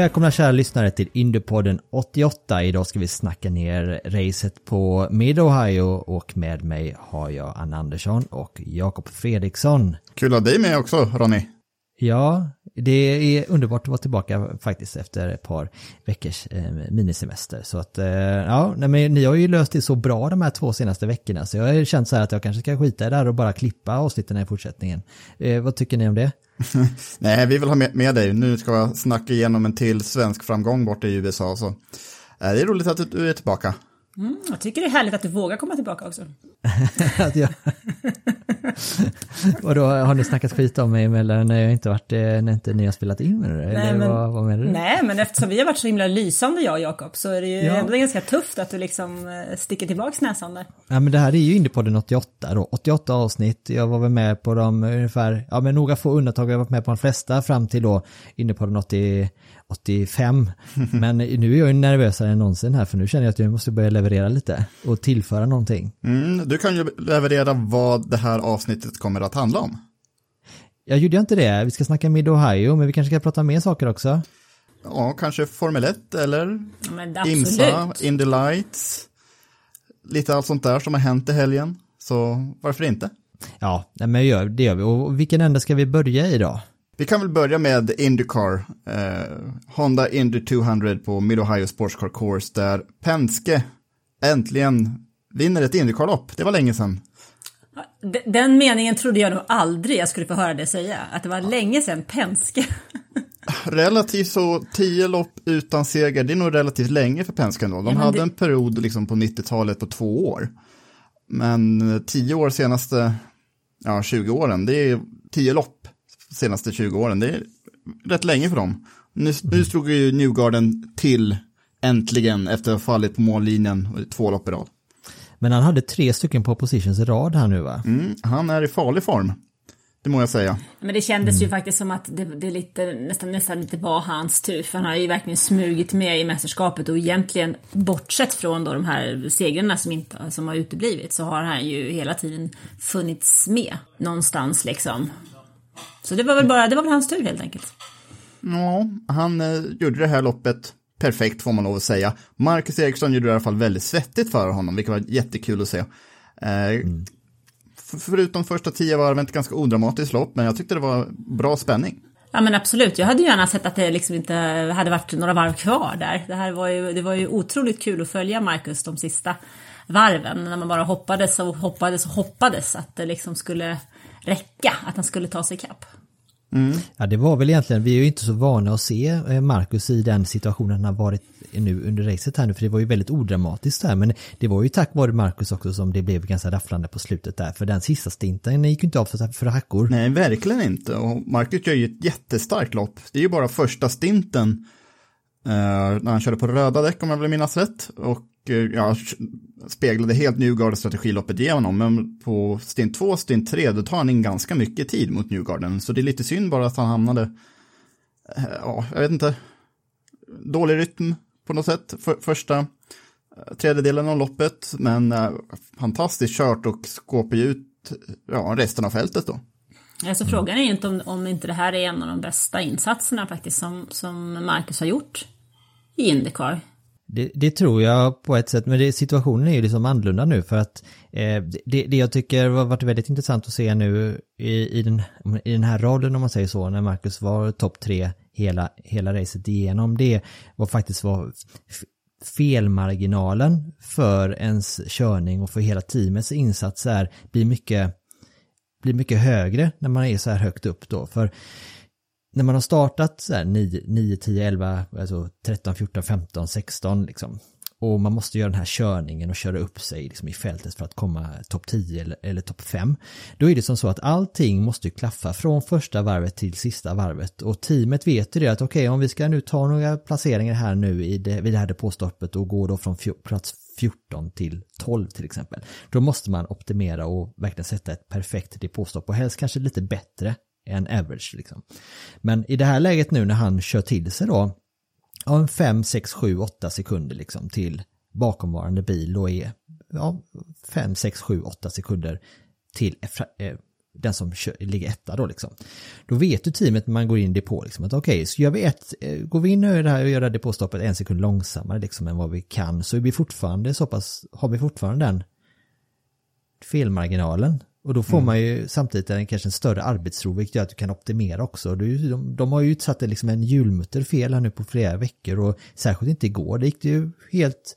Välkomna kära lyssnare till Indiepodden 88. Idag ska vi snacka ner racet på Mid-Ohio och med mig har jag Anna Andersson och Jakob Fredriksson. Kul att ha dig med också, Ronny. Ja, det är underbart att vara tillbaka faktiskt efter ett par veckors eh, minisemester. Så att, eh, ja, men ni har ju löst det så bra de här två senaste veckorna så jag har känt så här att jag kanske ska skita i det här och bara klippa avsnitten i fortsättningen. Eh, vad tycker ni om det? Nej, vi vill ha med, med dig. Nu ska jag snacka igenom en till svensk framgång borta i USA. Så. eh, Det är roligt att du är tillbaka. Jag tycker det är härligt att du vågar komma tillbaka också. att jag... och då har ni snackat skit om mig eller när jag inte varit, eh, när inte ni har spelat in eller, eller men- vad, vad menar du? Nej, men eftersom vi har varit så himla lysande jag och Jakob så är det ju Ja. ändå ganska tufft att du liksom eh, sticker tillbaks näsan där. Ja men det här är ju Indiepodden 88 då, 88 avsnitt, jag var väl med på dem ungefär, ja men några få undantag, jag har varit med på de flesta fram till då Indiepodden 80, 85. Men nu är jag ju nervösare än någonsin här för nu känner jag att jag måste börja leverera lite och tillföra någonting. Mm, du kan ju leverera vad det här avsnittet kommer att handla om. Jag gjorde inte det, vi ska snacka Mid Ohio men vi kanske ska prata mer saker också. Ja, kanske Formel 1 eller IMSA. Indy Lights. Lite allt sånt där som har hänt i helgen. Så varför inte? Ja, men gör, det gör vi. Och vilken ände ska vi börja i då? Vi kan väl börja med Indycar. Eh, Honda Indy 200 på Mid-Ohio Sports Car Course där Penske äntligen vinner ett Indycar-lopp. Det var länge sedan. Den meningen trodde jag nog aldrig jag skulle få höra dig säga. Att det var länge sedan Penske. Relativt så, tio lopp utan seger, det är nog relativt länge för Penske ändå. De Ja, hade det- en period liksom på 90-talet på två år. Men eh, tio år senaste, ja 20 åren, det är tio lopp senaste 20 åren, det är rätt länge för dem. Nu, nu slog ju Newgarden till äntligen efter att ha fallit på mållinjen två lopp i rad. Men han hade tre stycken på positions i rad här nu va? Mm, han är i farlig form, det må jag säga. Men det kändes Mm. ju faktiskt som att det, det lite, nästan, nästan lite var hans tur. För han har ju verkligen smugit med i mästerskapet och egentligen bortsett från då de här segrarna som, inte, som har uteblivit så har han ju hela tiden funnits med någonstans liksom. Så det var väl bara, det var väl hans tur helt enkelt. Ja, han eh, gjorde det här loppet perfekt får man lov att säga. Marcus Eriksson gjorde det i alla fall väldigt svettigt för honom, vilket var jättekul att se. Eh, f- Förutom första tio varven ett ganska odramatiskt lopp, men jag tyckte det var bra spänning. Ja men absolut, jag hade gärna sett att det liksom inte hade varit några varv kvar där. Det här var ju, det var ju otroligt kul att följa Marcus de sista varven. När man bara hoppades och hoppades och hoppades att det liksom skulle räcka, att han skulle ta sig ikapp. Ja, det var väl egentligen, vi är ju inte så vana att se eh, Marcus i den situationen han har varit nu under racet här nu, för det var ju väldigt odramatiskt där, men det var ju tack vare Marcus också som det blev ganska rafflande på slutet där, för den sista stinten gick ju inte av för, för hackor. Nej, verkligen inte. Och Marcus gör ju ett jättestarkt lopp. Det är ju bara första stinten eh, när han körde på röda däck om jag vill minnas rätt. Och Eh, ja, speglade helt Newgarden strategiloppet igenom. Men på stint 2, stint 3, då tar han in ganska mycket tid mot Newgarden. Så det är lite synd bara att han hamnade, eh, ja, jag vet inte, dålig rytm på något sätt. För, första eh, tredjedelen av loppet, men eh, fantastiskt kört och skåper ju ut ja, resten av fältet då. Alltså frågan är ju inte om, om inte det här är en av de bästa insatserna faktiskt som, som Marcus har gjort i Indycar. Det, det, tror jag på ett sätt, men det, situationen är ju liksom annorlunda nu för att eh, det, det jag tycker har varit väldigt intressant att se nu i, i, den, i den här raden om man säger så, när Marcus var topp tre hela, hela racet igenom, det var faktiskt var felmarginalen för ens körning och för hela teamets insatser blir mycket, blir mycket högre när man är så här högt upp då. För när man har startat så här 9, 9 10, 11, alltså 13, 14, 15, 16 liksom. Och man måste göra den här körningen och köra upp sig liksom i fältet för att komma topp 10 eller, eller topp 5. Då är det som så att allting måste klaffa från första varvet till sista varvet. Och teamet vet ju det att okej okay, om vi ska nu ta några placeringar här nu i det, vid det här depåstoppet och gå då från plats 14 till 12 till exempel. Då måste man optimera och verkligen sätta ett perfekt depåstopp och helst kanske lite bättre än average liksom. Men i det här läget nu när han kör till sig då, ja, en 5, 6, 7, 8 sekunder liksom till bakomvarande bil och är ja, 5, 6, 7, 8 sekunder till eh, eh, den som kör, ligger etta då liksom. Då vet ju teamet när man går in i depå liksom att okej, okay, så gör vi ett, eh, går vi in och gör det här och gör det depåstoppet en sekund långsammare liksom än vad vi kan så är vi fortfarande så pass, har vi fortfarande den felmarginalen och då får mm. man ju samtidigt en, kanske en större arbetsro vilket gör att du kan optimera också. De, de har ju utsatt liksom en hjulmutter fel här nu på flera veckor och särskilt inte igår. Det gick det ju helt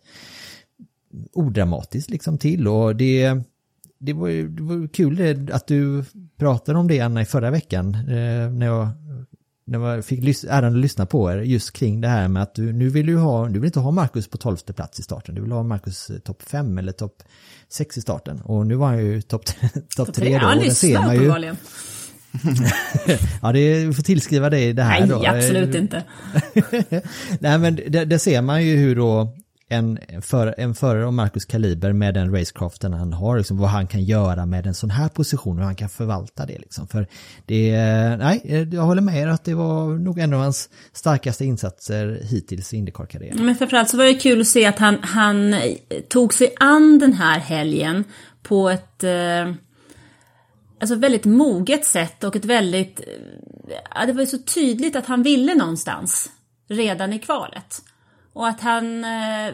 odramatiskt liksom till och det, det, var, det var kul att du pratade om det Anna i förra veckan eh, när jag när jag fick äran att lyssna på er just kring det här med att du nu vill du ha, du vill inte ha Marcus på tolfte plats i starten, du vill ha Marcus eh, topp fem eller topp sex i starten och nu var han ju topp top tre då. Han lyssnar uppenbarligen. ja, det, vi får tillskriva dig det här Nej, då. Nej, absolut inte. Nej, men det, det, ser man ju hur då en, för, en förare av Marcus kaliber med den racecraften han har, liksom, vad han kan göra med en sån här position, hur han kan förvalta det liksom. För det, nej, jag håller med er att det var nog en av hans starkaste insatser hittills i Indycar-karriären. Men framförallt så var det kul att se att han, han tog sig an den här helgen på ett eh, alltså väldigt moget sätt och ett väldigt, eh, ja, det var ju så tydligt att han ville någonstans redan i kvalet. Och att han... Eh,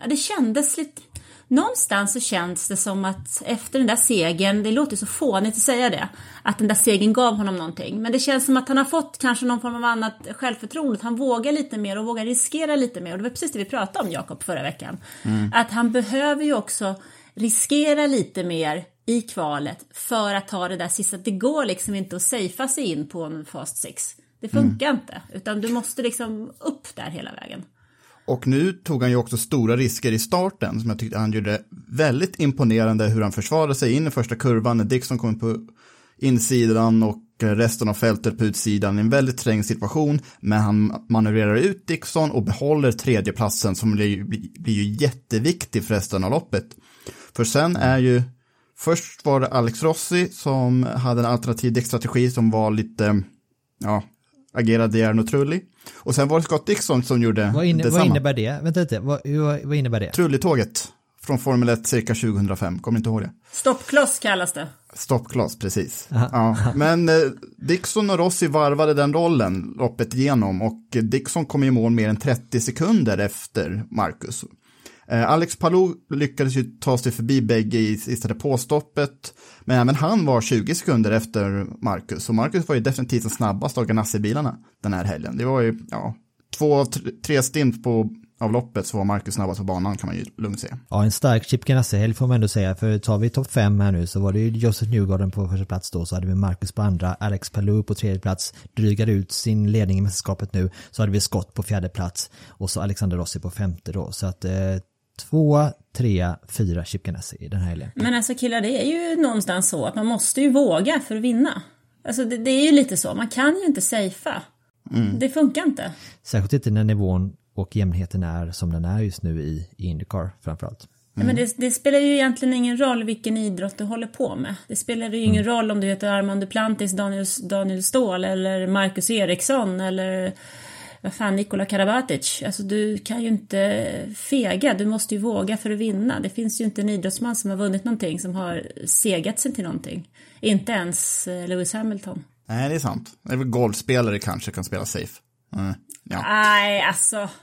ja, det kändes lite... Någonstans så känns det som att efter den där segern, det låter så fånigt att säga det, att den där segern gav honom någonting. Men det känns som att han har fått kanske någon form av annat självförtroende, han vågar lite mer och vågar riskera lite mer. Och det var precis det vi pratade om, Jakob, förra veckan. Mm. Att han behöver ju också riskera lite mer i kvalet för att ta det där sista. Det går liksom inte att safea sig in på en fast six. Det funkar mm. inte, utan du måste liksom upp där hela vägen. Och nu tog han ju också stora risker i starten som jag tyckte han gjorde väldigt imponerande hur han försvarade sig in i första kurvan när Dixon kom på insidan och resten av fältet på utsidan i en väldigt trängd situation. Men han manövrerar ut Dixon och behåller tredjeplatsen som blir, blir ju jätteviktig för resten av loppet. För sen är ju, först var det Alex Rossi som hade en alternativ däckstrategi som var lite, ja, agerade Jarno Trulli. Och sen var det Scott Dixon som gjorde vad inne, detsamma. Vad innebär det? Vänta lite, vad, vad innebär det? Trulli-tåget från Formel 1 cirka 2005, kommer inte ihåg det. Stoppkloss kallas det. Stoppkloss, precis. Ja. Men eh, Dixon och Rossi varvade den rollen loppet igenom och Dixon kom i mål mer än 30 sekunder efter Marcus. Eh, Alex Palou lyckades ju ta sig förbi bägge i sista depåstoppet, men även han var 20 sekunder efter Marcus, och Marcus var ju definitivt den snabbaste av Ganassi-bilarna den här helgen. Det var ju, ja, två, tre stint på av loppet så var Marcus snabbast på banan kan man ju lugnt säga. Ja, en stark Chip Ganassi-helg får man ändå säga, för tar vi topp fem här nu så var det ju Joseph Newgarden på första plats då, så hade vi Marcus på andra, Alex Palou på tredje plats, drygade ut sin ledning i mästerskapet nu, så hade vi Scott på fjärde plats och så Alexander Rossi på femte då, så att eh, två, tre, fyra Chip Ganassi i den här helgen. Men alltså killar, det är ju någonstans så att man måste ju våga för att vinna. Alltså det, det är ju lite så, man kan ju inte safea. Mm. Det funkar inte. Särskilt inte när nivån och jämnheten är som den är just nu i, i Indycar framförallt. Mm. Men det, det, spelar ju egentligen ingen roll vilken idrott du håller på med. Det spelar ju ingen mm. roll om du heter Armand Duplantis, Daniel, Daniel Ståhl eller Marcus Eriksson eller vad fan, Nikola Karabatic, alltså du kan ju inte fega, du måste ju våga för att vinna. Det finns ju inte en idrottsman som har vunnit någonting som har segat sig till någonting. Inte ens eh, Lewis Hamilton. Nej, det är sant. Det är väl golfspelare kanske kan spela safe. Mm. Ja. Nej, alltså.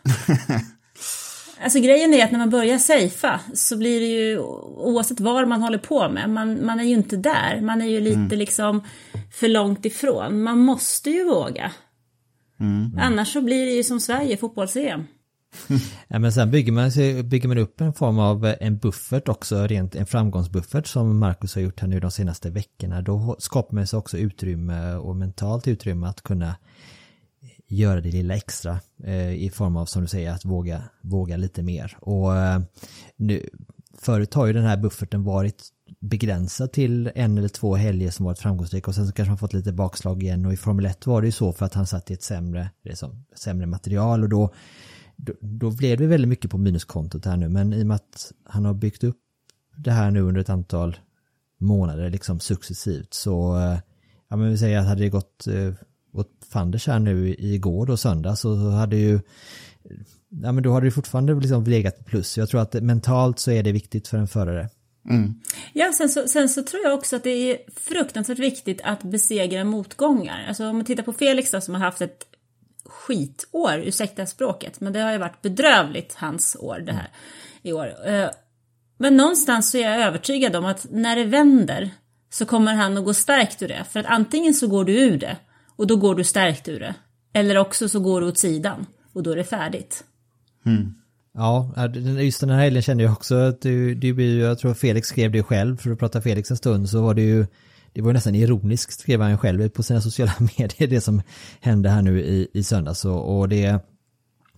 Alltså grejen är att när man börjar safea så blir det ju oavsett vad man håller på med, man, man är ju inte där. Man är ju lite liksom för långt ifrån. Man måste ju våga. Annars så blir det ju som Sverige, fotbolls-EM. Ja, men sen bygger man, bygger man upp en form av eh, en buffert också, rent en framgångsbuffert som Marcus har gjort här nu de senaste veckorna. Då skapar man sig också utrymme och mentalt utrymme att kunna göra det lilla extra eh, i form av som du säger att våga, våga lite mer. Och eh, nu, förut har ju den här bufferten varit begränsad till en eller två helger som varit framgångsrika och sen så kanske man fått lite bakslag igen och i Formel 1 var det ju så för att han satt i ett sämre, liksom, sämre material och då då, då blev det väldigt mycket på minuskontot här nu men i och med att han har byggt upp det här nu under ett antal månader liksom successivt så eh, ja men vi säger att hade det gått eh, åt fanders här nu i- igår då söndag så hade ju ja men då hade det fortfarande liksom legat plus. Jag tror att mentalt så är det viktigt för en förare. Ja, sen så, sen så tror jag också att det är fruktansvärt viktigt att besegra motgångar. Alltså om man tittar på Felix då som har haft ett skitår, ursäkta språket, men det har ju varit bedrövligt hans år det här i år. Eh, Men någonstans så är jag övertygad om att när det vänder så kommer han att gå stärkt ur det. För att antingen så går du ur det och då går du stärkt ur det. Eller också så går du åt sidan och då är det färdigt. Ja, just den här helgen kände jag också att det, det blir ju, jag tror Felix skrev det själv, för att prata Felix en stund så var det ju, det var ju nästan ironiskt skrev han själv på sina sociala medier, det som hände här nu i, i söndags. Och, och det,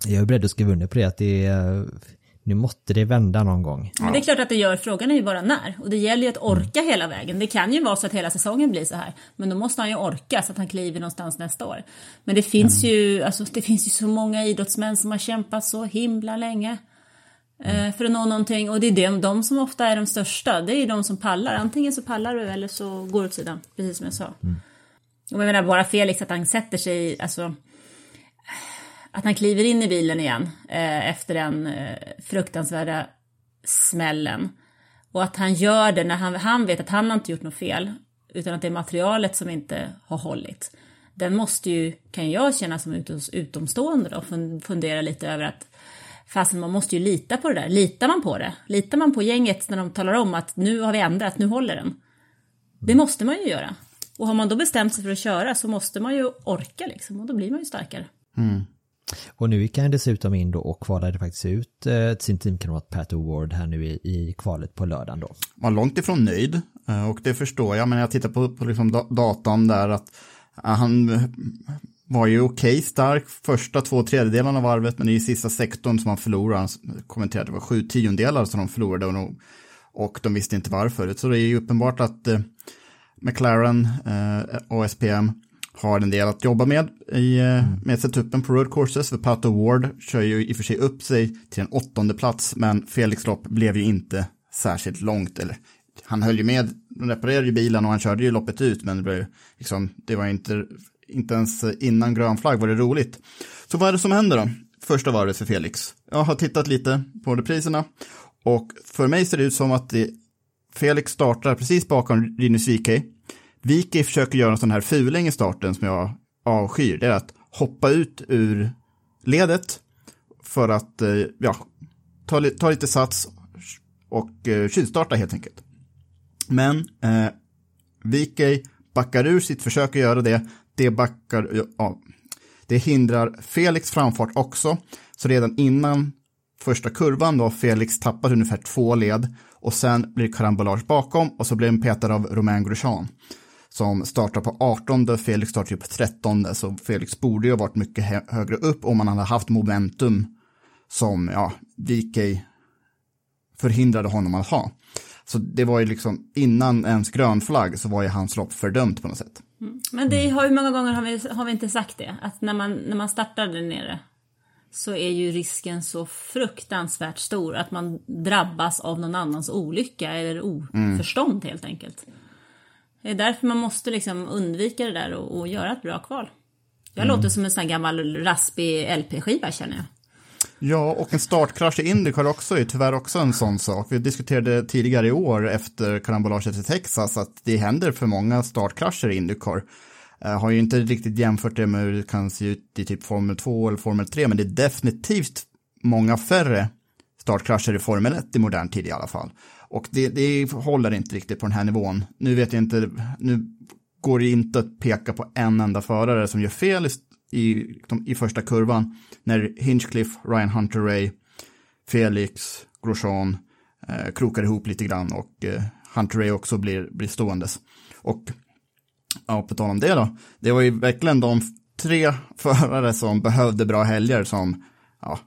jag är beredd att skriva under på det att det är, nu måste det vända någon gång. Men det är klart att det gör, frågan är ju bara när. Och det gäller ju att orka hela vägen. Det kan ju vara så att hela säsongen blir så här. Men då måste han ju orka så att han kliver någonstans nästa år. Men det finns ju, alltså, det finns ju så många idrottsmän som har kämpat så himla länge. eh, För att nå någonting. Och det är de, de som ofta är de största. Det är ju de som pallar. Antingen så pallar du eller så går du åt sidan. Precis som jag sa. Och jag menar bara Felix att han sätter sig, alltså att han kliver in i bilen igen eh, efter den eh, fruktansvärda smällen. Och att han gör det när han, han vet att han har inte gjort något fel, utan att det är materialet som inte har hållit. Den måste ju, kan jag känna som utomstående och fundera lite över att Fasen man måste ju lita på det där. Litar man på det? Litar man på gänget när de talar om att nu har vi ändrat, nu håller den? Det måste man ju göra. Och har man då bestämt sig för att köra så måste man ju orka liksom och då blir man ju starkare. Mm. Och nu gick han dessutom in då och kvalade faktiskt ut eh, sin teamkamrat Pat O'Ward här nu i, i kvalet på lördagen då. var långt ifrån nöjd eh, och det förstår jag, men jag tittar på, på liksom datan där att eh, han var ju okej stark första två tredjedelarna av varvet, men det är i sista sektorn som han förlorade. Han kommenterade att det var sju tiondelar som de förlorade och, de- och de visste inte varför. Så det är ju uppenbart att eh, McLaren eh, och SPM har en del att jobba med i, eh, med setupen på road courses. För Pat Ward kör ju i och för sig upp sig till en åttonde plats, men Felix lopp blev ju inte särskilt långt. Eller, han höll ju med, de reparerade ju bilen och han körde ju loppet ut, men det, blev, liksom, det var inte, inte ens innan grön flagg var det roligt. Så vad är det som händer då? Första varvet för Felix. Jag har tittat lite på repriserna och för mig ser det ut som att det, Felix startar precis bakom Rinus Wikey. Wikey försöker göra en sån här fuling i starten som jag avskyr. Det är att hoppa ut ur ledet för att eh, ja, ta, ta lite sats och eh, kylstarta helt enkelt. Men eh, Wikey backar ur sitt försök att göra det. Det backar, ja, det hindrar Felix framfart också. Så redan innan första kurvan då Felix tappar ungefär två led och sen blir det karambolage bakom och så blir den petad av Romain Grosjean som startar på 18, Felix startar ju på 13, så Felix borde ju ha varit mycket hö- högre upp om man hade haft momentum som, ja, VK förhindrade honom att ha. Så det var ju liksom, innan ens grön flagg så var ju hans lopp fördömt på något sätt. Men det har ju många gånger har vi, har vi inte sagt det, att när man, när man startar där nere så är ju risken så fruktansvärt stor att man drabbas av någon annans olycka eller oförstånd helt enkelt. Det är därför man måste liksom undvika det där och, och göra ett bra kval. Jag låter som en sån här gammal raspig LP-skiva känner jag. Ja, och en startkrasch i Indycar också är tyvärr också en sån sak. Vi diskuterade tidigare i år efter karambolaget i Texas att det händer för många startkrascher i Indycar. Jag har ju inte riktigt jämfört det med hur det kan se ut i typ Formel 2 eller Formel 3, men det är definitivt många färre startkrascher i Formel 1 i modern tid i alla fall. Och det, det håller inte riktigt på den här nivån. Nu vet jag inte, nu går det inte att peka på en enda förare som gör fel i, i, i första kurvan. När Hinchcliffe, Ryan Hunter Ray, Felix, Grosjean eh, krokar ihop lite grann och eh, Hunter Ray också blir, blir ståendes. Och ja, på tal om det då, det var ju verkligen de tre förare som behövde bra helger som ja,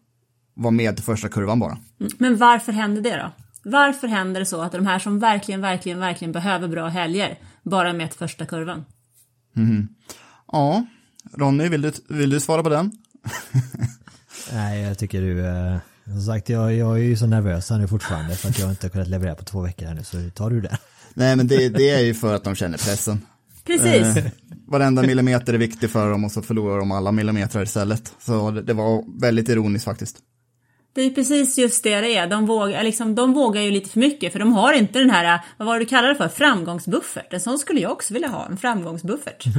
var med till första kurvan bara. Mm, men varför hände det då? Varför händer det så att de här som verkligen, verkligen, verkligen behöver bra helger bara är med första kurvan? Ja, Ronny, vill du, vill du svara på den? Nej, jag tycker du, eh, som sagt jag, jag är ju så nervös här nu fortfarande för att jag inte har kunnat leverera på två veckor här nu, så tar du det. Nej, men det, det är ju för att de känner pressen. Precis. Eh, varenda millimeter är viktig för dem och så förlorar de alla millimeter istället. Så det, det var väldigt ironiskt faktiskt. Det är precis just det det är. De vågar, liksom, de vågar ju lite för mycket för de har inte den här, vad var det du kallar det för, framgångsbuffert. En sån skulle jag också vilja ha, en framgångsbuffert.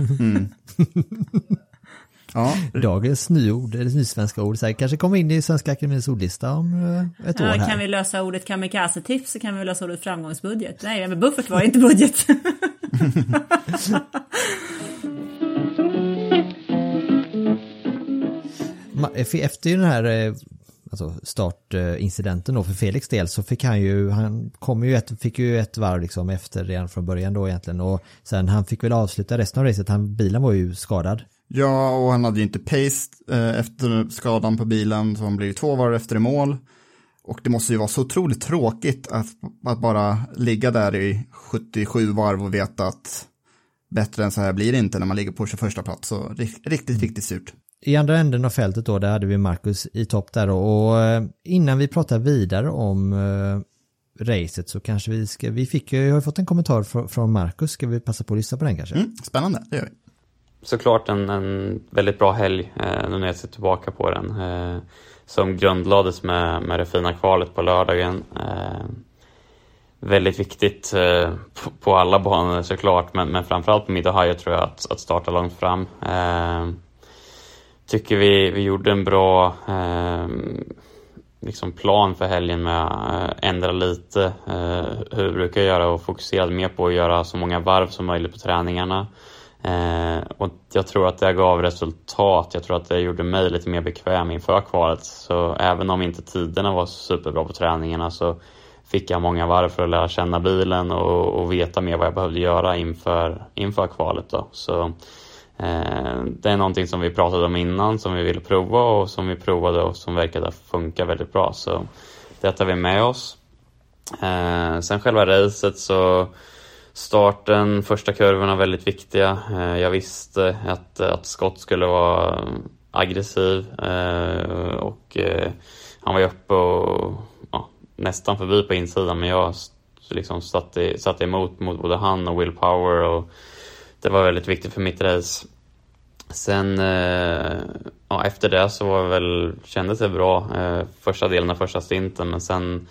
Ja, Dagens nyord, eller nysvenska ord, så här, kanske kommer in i Svenska Akademiens ordlista om eh, ett år Ja, här. kan vi lösa ordet kamikaze-tips så kan vi lösa ordet framgångsbudget. Nej, men buffert var inte budget. Efter den här eh, alltså startincidenten då för Felix del så fick han ju, han kom ju ett, fick ju ett varv liksom efter redan från början då egentligen och sen han fick väl avsluta resten av racet, han, bilen var ju skadad. ja och han hade ju inte pace eh, efter skadan på bilen, så han blev ju två varv efter i mål. Och det måste ju vara så otroligt tråkigt att, att bara ligga där i 77 varv och veta att bättre än så här blir det inte när man ligger på 21 plats. Så riktigt, riktigt surt. I andra änden av fältet då, där hade vi Marcus i topp där då, och eh, innan vi pratar vidare om eh, racet så kanske vi ska, vi fick ju, jag har fått en kommentar från, från Marcus, ska vi passa på att lyssna på den kanske? Mm, spännande, det gör vi. såklart en, en väldigt bra helg eh, nu när jag ser tillbaka på den. Eh, som grundlades med, med det fina kvalet på lördagen. Eh, väldigt viktigt eh, på, på alla banor såklart, men, men framförallt på Mid-Ohio tror jag att, att starta långt fram. Tycker vi, vi gjorde en bra eh, liksom plan för helgen med att eh, ändra lite eh, hur vi brukar göra och fokuserade mer på att göra så många varv som möjligt på träningarna. Eh, och jag tror att det gav resultat. Jag tror att det gjorde mig lite mer bekväm inför kvalet. Så även om inte tiderna var superbra på träningarna så fick jag många varv för att lära känna bilen och, och veta mer vad jag behövde göra inför, inför kvalet. Då. Så eh, Eh, det är någonting som vi pratade om innan som vi ville prova och som vi provade och som verkade funka väldigt bra. Så det tar vi med oss. Eh, sen själva racet så starten, första kurvorna väldigt viktiga. Eh, jag visste att, att Scott skulle vara aggressiv och han var ju uppe och ja, nästan förbi på insidan men jag liksom satte, satte emot mot både han och Will Power och det var väldigt viktigt för mitt race. Sen eh, ja, efter det så var väl, kändes det bra eh, första delen av första stinten men sen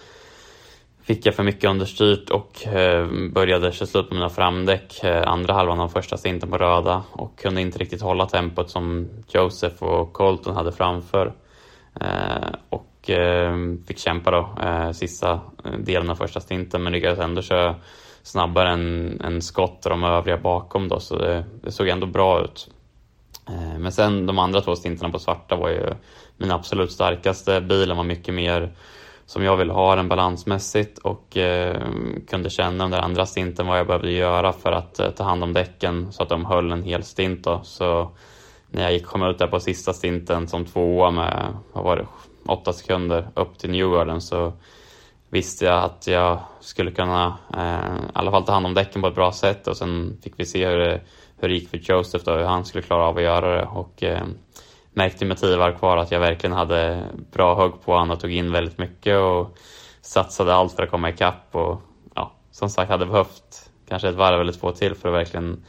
fick jag för mycket understyrt och eh, började köra slut på mina framdäck eh, andra halvan av första stinten på röda och kunde inte riktigt hålla tempot som Joseph och Colton hade framför. Eh, och eh, fick kämpa då eh, sista eh, delen av första stinten men lyckades ändå köra snabbare än, än Scott och de övriga bakom då så det, det såg ändå bra ut. Eh, men sen de andra två stintarna på svarta var ju min absolut starkaste. Bilen var mycket mer som jag ville ha den balansmässigt och eh, kunde känna under andra stinten vad jag behövde göra för att eh, ta hand om däcken så att de höll en hel stint. Då. Så när jag gick, kom ut där på sista stinten som tvåa med, vad var det, åtta sekunder upp till Newgarden så visste jag att jag skulle kunna eh, i alla fall ta hand om däcken på ett bra sätt. Och sen fick vi se hur det, hur det gick för Joseph då, hur han skulle klara av att göra det. Och eh, märkte med tio varv kvar att jag verkligen hade bra hugg på honom och tog in väldigt mycket och satsade allt för att komma ikapp. Och ja, som sagt hade behövt kanske ett varv eller två till för att verkligen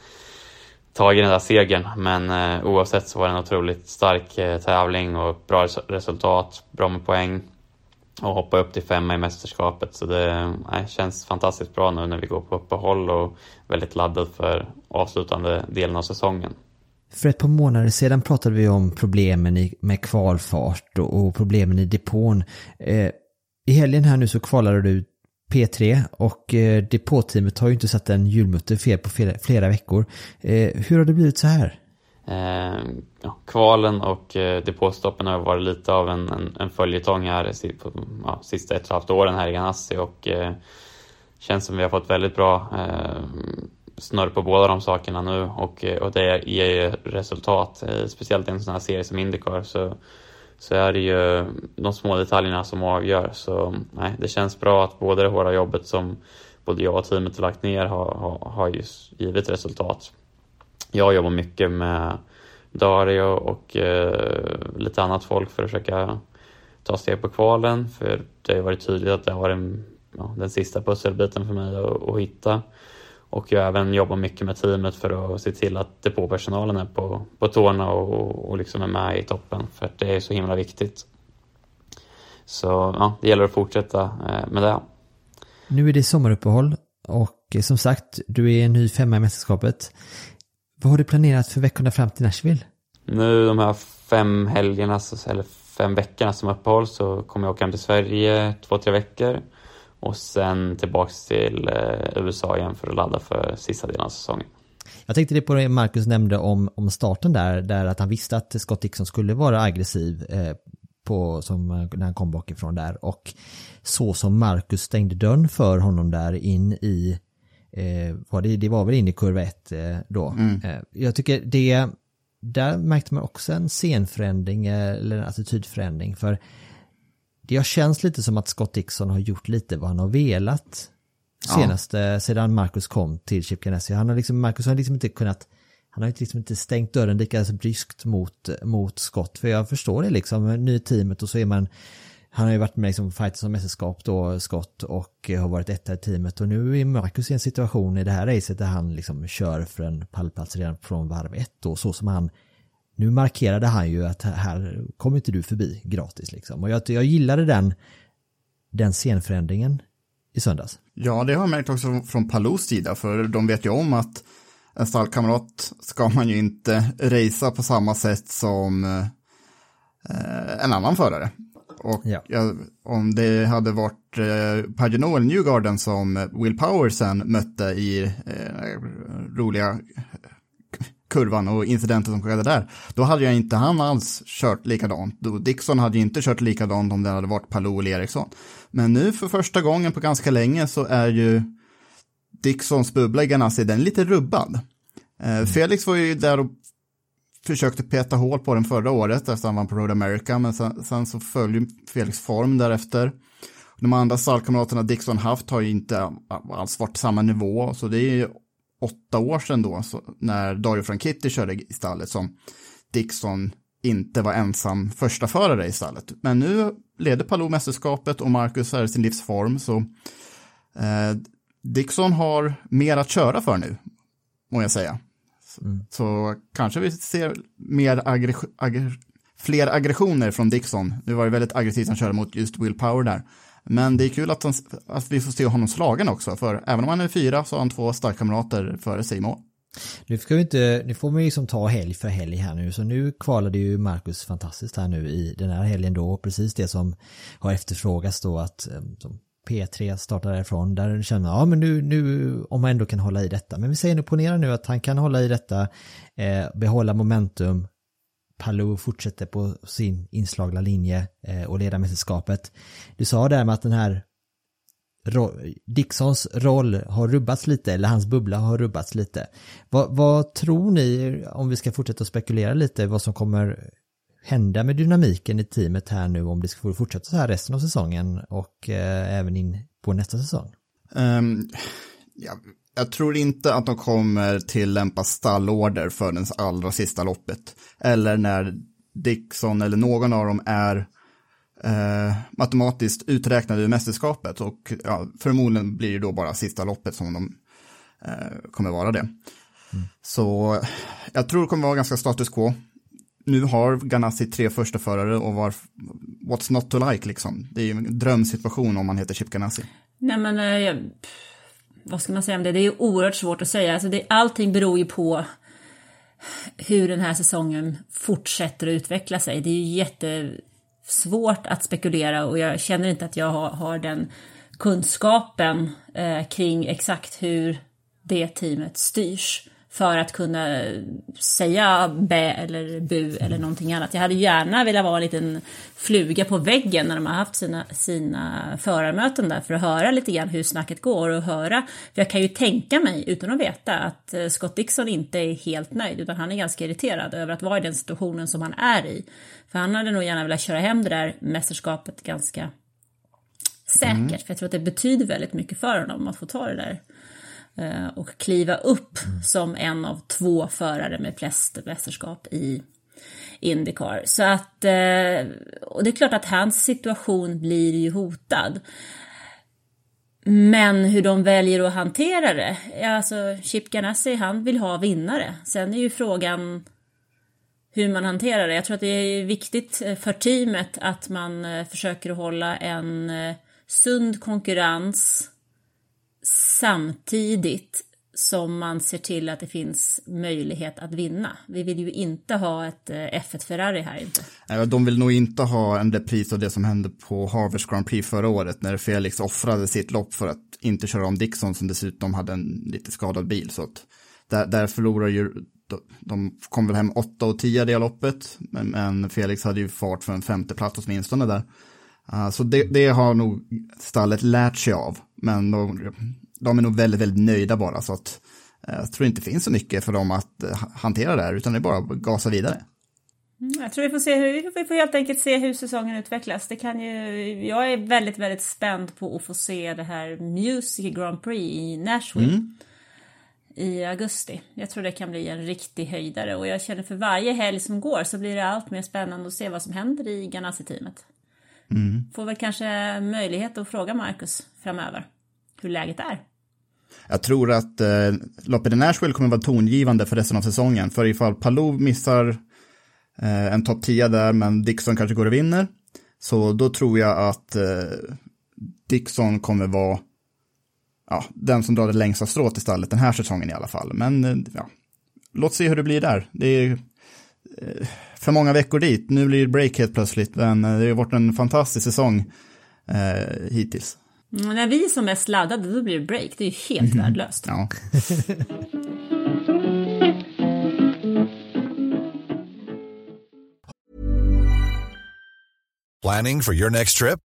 tagit den där segern. Men eh, oavsett så var det en otroligt stark eh, tävling och bra res resultat, bra med poäng och hoppa upp till femma i mästerskapet. Så det nej, känns fantastiskt bra nu när vi går på uppehåll och väldigt laddad för avslutande delen av säsongen. För ett par månader sedan pratade vi om problemen med kvalfart och, problemen i depån. Eh, I helgen här nu så kvalade du P3 och eh, depåteamet har ju inte satt en hjulmutter fel på flera, veckor. Eh, hur har det blivit så här? Eh, ja, kvalen och eh, depåstoppen har varit lite av en, en, en följetong här på ja, sista ett och ett halvt åren här i Ganassi och eh, känns som vi har fått väldigt bra eh, snurr på båda de sakerna nu och, eh, och det ger ju resultat. Eh, speciellt i en sån här serie som Indycar så, så är det ju de små detaljerna som avgör. Så nej, det känns bra att både det hårda jobbet som både jag och teamet har lagt ner har, har, har just givit resultat. Jag jobbar mycket med Dario och eh, lite annat folk för att försöka ta steg på kvalen. För det har varit tydligt att det har varit ja, den sista pusselbiten för mig att, att hitta. Och jag även jobbar mycket med teamet för att se till att depåpersonalen är på, på tårna och, och liksom är med i toppen. För att det är så himla viktigt. Så ja, det gäller att fortsätta eh, med det. Nu är det sommaruppehåll och eh, som sagt, du är en ny femma i mästerskapet. Vad har du planerat för veckorna fram till Nashville? Nu de här fem helgerna, eller fem veckorna som uppehåll så kommer jag åka hem till Sverige två, tre veckor. Och sen tillbaks till eh, USA igen för att ladda för sista delen av säsongen. Jag tänkte det på det Marcus nämnde om, om starten där, där att han visste att Scott Dixon skulle vara aggressiv eh, på, som, när han kom bakifrån där och så som Marcus stängde dörren för honom där in i eh, var det, det var väl in i kurva 1 eh, då. Mm. Eh, jag tycker det, där märkte man också en scenförändring eh, eller en attitydförändring för det har känts lite som att Scott Dixon har gjort lite vad han har velat senaste, ja. sedan Marcus kom till Chip Ganassi. Han har liksom, Marcus har liksom inte kunnat, han har liksom inte stängt dörren lika bryskt mot, mot Scott. För jag förstår det liksom, ny teamet och så är man, han har ju varit med liksom fighter som mästerskap då, Scott, och eh, har varit etta i teamet. Och nu är Marcus i en situation i det här racet där han liksom kör för en pallplats redan från varv ett då, så som han nu markerade han ju att här kommer inte du förbi gratis liksom. Och jag, jag gillade den, den scenförändringen i söndags. Ja, det har jag märkt också från Palous sida, för de vet ju om att en stallkamrat ska man ju inte racea på samma sätt som eh, en annan förare. Och ja. Ja, om det hade varit eh, Pagano eller Newgarden som Will Power sen mötte i eh, roliga kurvan och incidenten som skedde där, då hade jag inte han alls kört likadant. Dixon hade ju inte kört likadant om det hade varit Palou eller Eriksson. Men nu för första gången på ganska länge så är ju Dixons bubbla i Ganassi, den är lite rubbad. Eh, Felix var ju där och försökte peta hål på den förra året efter han vann på Road America, men sen, sen så följer Felix form därefter. De andra stallkamraterna Dixon haft har ju inte alls varit samma nivå, så det är ju åtta år sedan då, så, när Dario Franchitti körde i stallet, som Dixon inte var ensam första förare i stallet. Men nu leder Palou mästerskapet och Marcus är i sin livsform, så eh, Dixon har mer att köra för nu, må jag säga. Mm. Så kanske vi ser mer aggre aggre fler aggressioner från Dixon. Nu var det väldigt aggressivt han körde mot just Will Power där. Men det är kul att, han, att vi får se honom slagen också, för även om han är fyra så har han två starkkamrater före sig i mål. Nu, ska vi inte, nu får man ju liksom ta helg för helg här nu, så nu kvalade ju Marcus fantastiskt här nu i den här helgen då, precis det som har efterfrågats då att eh, P3 startar därifrån, där känner man, ja men nu, nu, om man ändå kan hålla i detta, men vi säger nu, ponera nu att han kan hålla i detta, eh, behålla momentum, Palou fortsätter på sin inslagna linje eh, och leda mästerskapet. Du sa där med att den här Dixons roll har rubbats lite, eller hans bubbla har rubbats lite. Vad, vad, tror ni, om vi ska fortsätta spekulera lite, vad som kommer hända med dynamiken i teamet här nu om det ska fortsätta så här resten av säsongen och eh, även in på nästa säsong? Um, ja, jag tror inte att de kommer tillämpa stallorder för den allra sista loppet. Eller när Dixon eller någon av dem är eh, matematiskt uträknade ur mästerskapet. Och ja, förmodligen blir det då bara sista loppet som de eh, kommer vara det. Så jag tror det kommer vara ganska status quo. Nu har Ganassi tre första förare och var, what's not to like liksom. Det är ju en drömsituation om man heter Chip Ganassi. Nej men, eh, vad ska man säga om det? Det är ju oerhört svårt att säga. Alltså det, allting beror ju på hur den här säsongen fortsätter att utveckla sig. Det är ju jättesvårt att spekulera och jag känner inte att jag har, har den kunskapen eh, kring exakt hur det teamet styrs för att kunna säga bä eller bu eller någonting annat. Jag hade gärna velat vara en liten fluga på väggen när de har haft sina, sina förarmöten där för att höra lite grann hur snacket går och höra. För jag kan ju tänka mig, utan att veta, att eh, Scott Dixon inte är helt nöjd utan han är ganska irriterad över att vara i den situationen som han är i. För han hade nog gärna velat köra hem det där mästerskapet ganska säkert. För jag tror att det betyder väldigt mycket för honom att få ta det där och kliva upp som en av två förare med flest mästerskap i Indycar. Så att, eh, och det är klart att hans situation blir ju hotad. Men hur de väljer att hantera det, alltså Chip Ganassi han vill ha vinnare. Sen är ju frågan hur man hanterar det. Jag tror att det är viktigt eh, för teamet att man eh, försöker hålla en eh, sund konkurrens samtidigt som man ser till att det finns möjlighet att vinna. Vi vill ju inte ha ett eh, F1 Ferrari här inte. De vill nog inte ha en repris av det som hände på Harvest Grand Prix förra året när Felix offrade sitt lopp för att inte köra om Dixon som dessutom hade en lite skadad bil. Så att där, där förlorar ju, de, de kom väl hem 8 och 10 det loppet, men, men Felix hade ju fart för en femte plats åtminstone där. Uh, så det, det har nog stallet lärt sig av, men de, de är nog väldigt, väldigt nöjda bara så att eh, jag tror inte det finns så mycket för dem att eh, hantera det här, utan det är bara att gasa vidare. Mm, Jag tror vi får, se hur, vi får helt enkelt se hur säsongen utvecklas. Det kan ju, jag är väldigt, väldigt spänd på att få se det här Music Grand Prix i Nashville i augusti. Jag tror det kan bli en riktig höjdare och jag känner för varje helg som går så blir det allt mer spännande att se vad som händer i Ganassi-teamet. Får väl kanske möjlighet att fråga Marcus framöver hur läget är. Jag tror att eh, loppet i Nashville kommer vara tongivande för resten av säsongen. För ifall Palou missar eh, en topp 10 där, men Dixon kanske går och vinner. Så då tror jag att eh, Dixon kommer vara ja, den som drar det längsta strået i stallet den här säsongen i alla fall. Men eh, ja, låt se hur det blir där. Det är eh, för många veckor dit. Nu blir det break helt plötsligt, men eh, det har varit en fantastisk säsong eh, hittills. Mm, när vi är som mest laddade då blir det break, det är ju helt värdelöst. Ja. Planning for your next trip?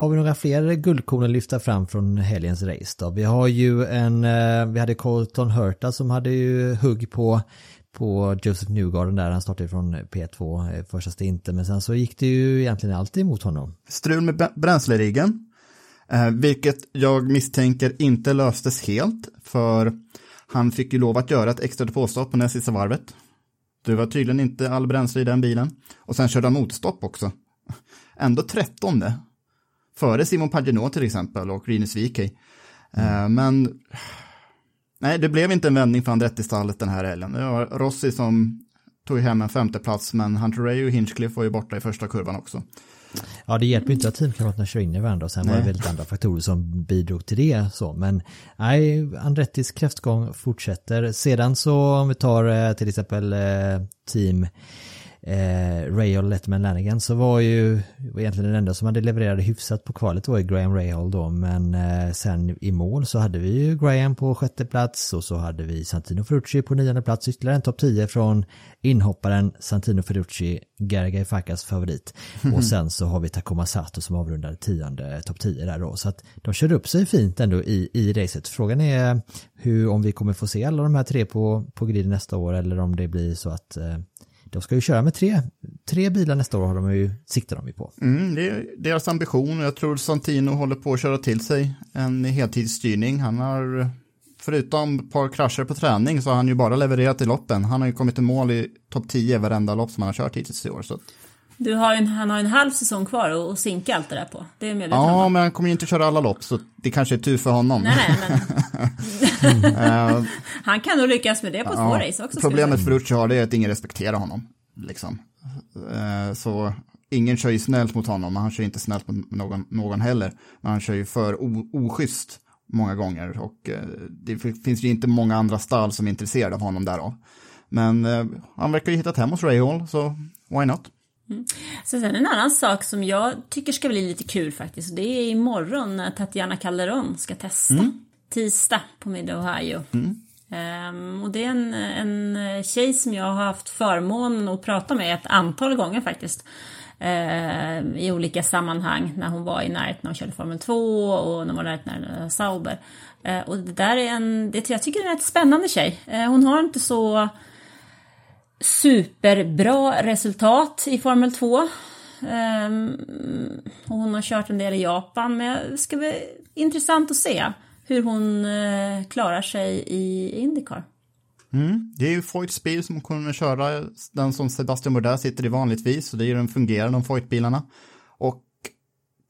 Har vi några fler guldkorn att lyfta fram från helgens race då? Vi har ju en, eh, vi hade Colton Hurta som hade ju hugg på, på Joseph Newgarden där, han startade från P2 eh, första stinten, men sen så gick det ju egentligen alltid emot honom. strul med bränsleriggen, eh, vilket jag misstänker inte löstes helt, för han fick ju lov att göra ett extra depåstopp på näst sista varvet. Det var tydligen inte all bränsle i den bilen. Och sen körde han motstopp också. Ändå trettonde. Före Simon Paginot till exempel och Rinus Wikey. Eh, men nej, det blev inte en vändning för Andretti-stallet den här helgen. Det var Rossi som tog hem en femteplats, men Hunter Ray och Hinchcliffe var ju borta i första kurvan också. Ja, det hjälper inte att teamkamraterna kör in i varandra och sen var det Nej. väldigt andra faktorer som bidrog till det. Så. Men nej, Andrettis kräftgång fortsätter. Sedan så om vi tar eh, till exempel eh, team eh, Rahal Letterman Lanigan så var ju var egentligen den enda som hade levererat hyfsat på kvalet var ju Graham Rahal då men eh, sen i mål så hade vi ju Graham på sjätte plats och så hade vi Santino Ferrucci på nionde plats ytterligare en topp 10 från inhopparen Santino Ferrucci, Gergay Fakas favorit och sen så har vi Takuma Sato som avrundar tionde topp 10 där då så att de körde upp sig fint ändå i, i racet. Frågan är hur om vi kommer få se alla de här tre på, på griden nästa år eller om det blir så att eh, de ska ju köra med tre, tre bilar nästa år har de ju, siktar de ju på. Mm, det är deras ambition och jag tror Santino håller på att köra till sig en heltidsstyrning. Han har, förutom ett par krascher på träning, så har han ju bara levererat i loppen. Han har ju kommit i mål i topp 10 varenda lopp som han har kört hittills i år. Så. Du har en, han har en halv säsong kvar och, och sinka allt det där på. Det är medveten Ja, men han kommer ju inte köra alla lopp, så det kanske är tur för honom. Nej, nej, men Eh, han kan nog lyckas med det på två Ja, race också. Problemet jag för Rucci har det är att ingen respekterar honom. Liksom. Eh, Så ingen kör ju snällt mot honom, men han kör inte snällt mot någon, någon heller. Men han kör ju för oschysst många gånger och eh, det finns ju inte många andra stall som är intresserade av honom därav. Men han verkar ju hittat hem hos Rahal, så why not? Så sen en annan sak som jag tycker ska bli lite kul faktiskt. Det är imorgon när Tatiana Calderon ska testa. Mm. Tisdag på Mid Ohio. Ehm, och det är en, en tjej som jag har haft förmånen att prata med ett antal gånger faktiskt. Ehm, I olika sammanhang när hon var i närheten när hon körde Formel 2 och när hon var i närheten när Sauber. Ehm, och det där är en, det, jag tycker det är en spännande tjej. Ehm, hon har inte så superbra resultat i Formel 2. Um, ehm, hon har kört en del i Japan, men det ska bli intressant att se hur hon uh, klarar sig i Indycar. Mm. Det är ju Foyts bil som kommer köra den som Sebastian Bourdais sitter i vanligtvis, så det är ju den fungerande de Foyt-bilarna. Och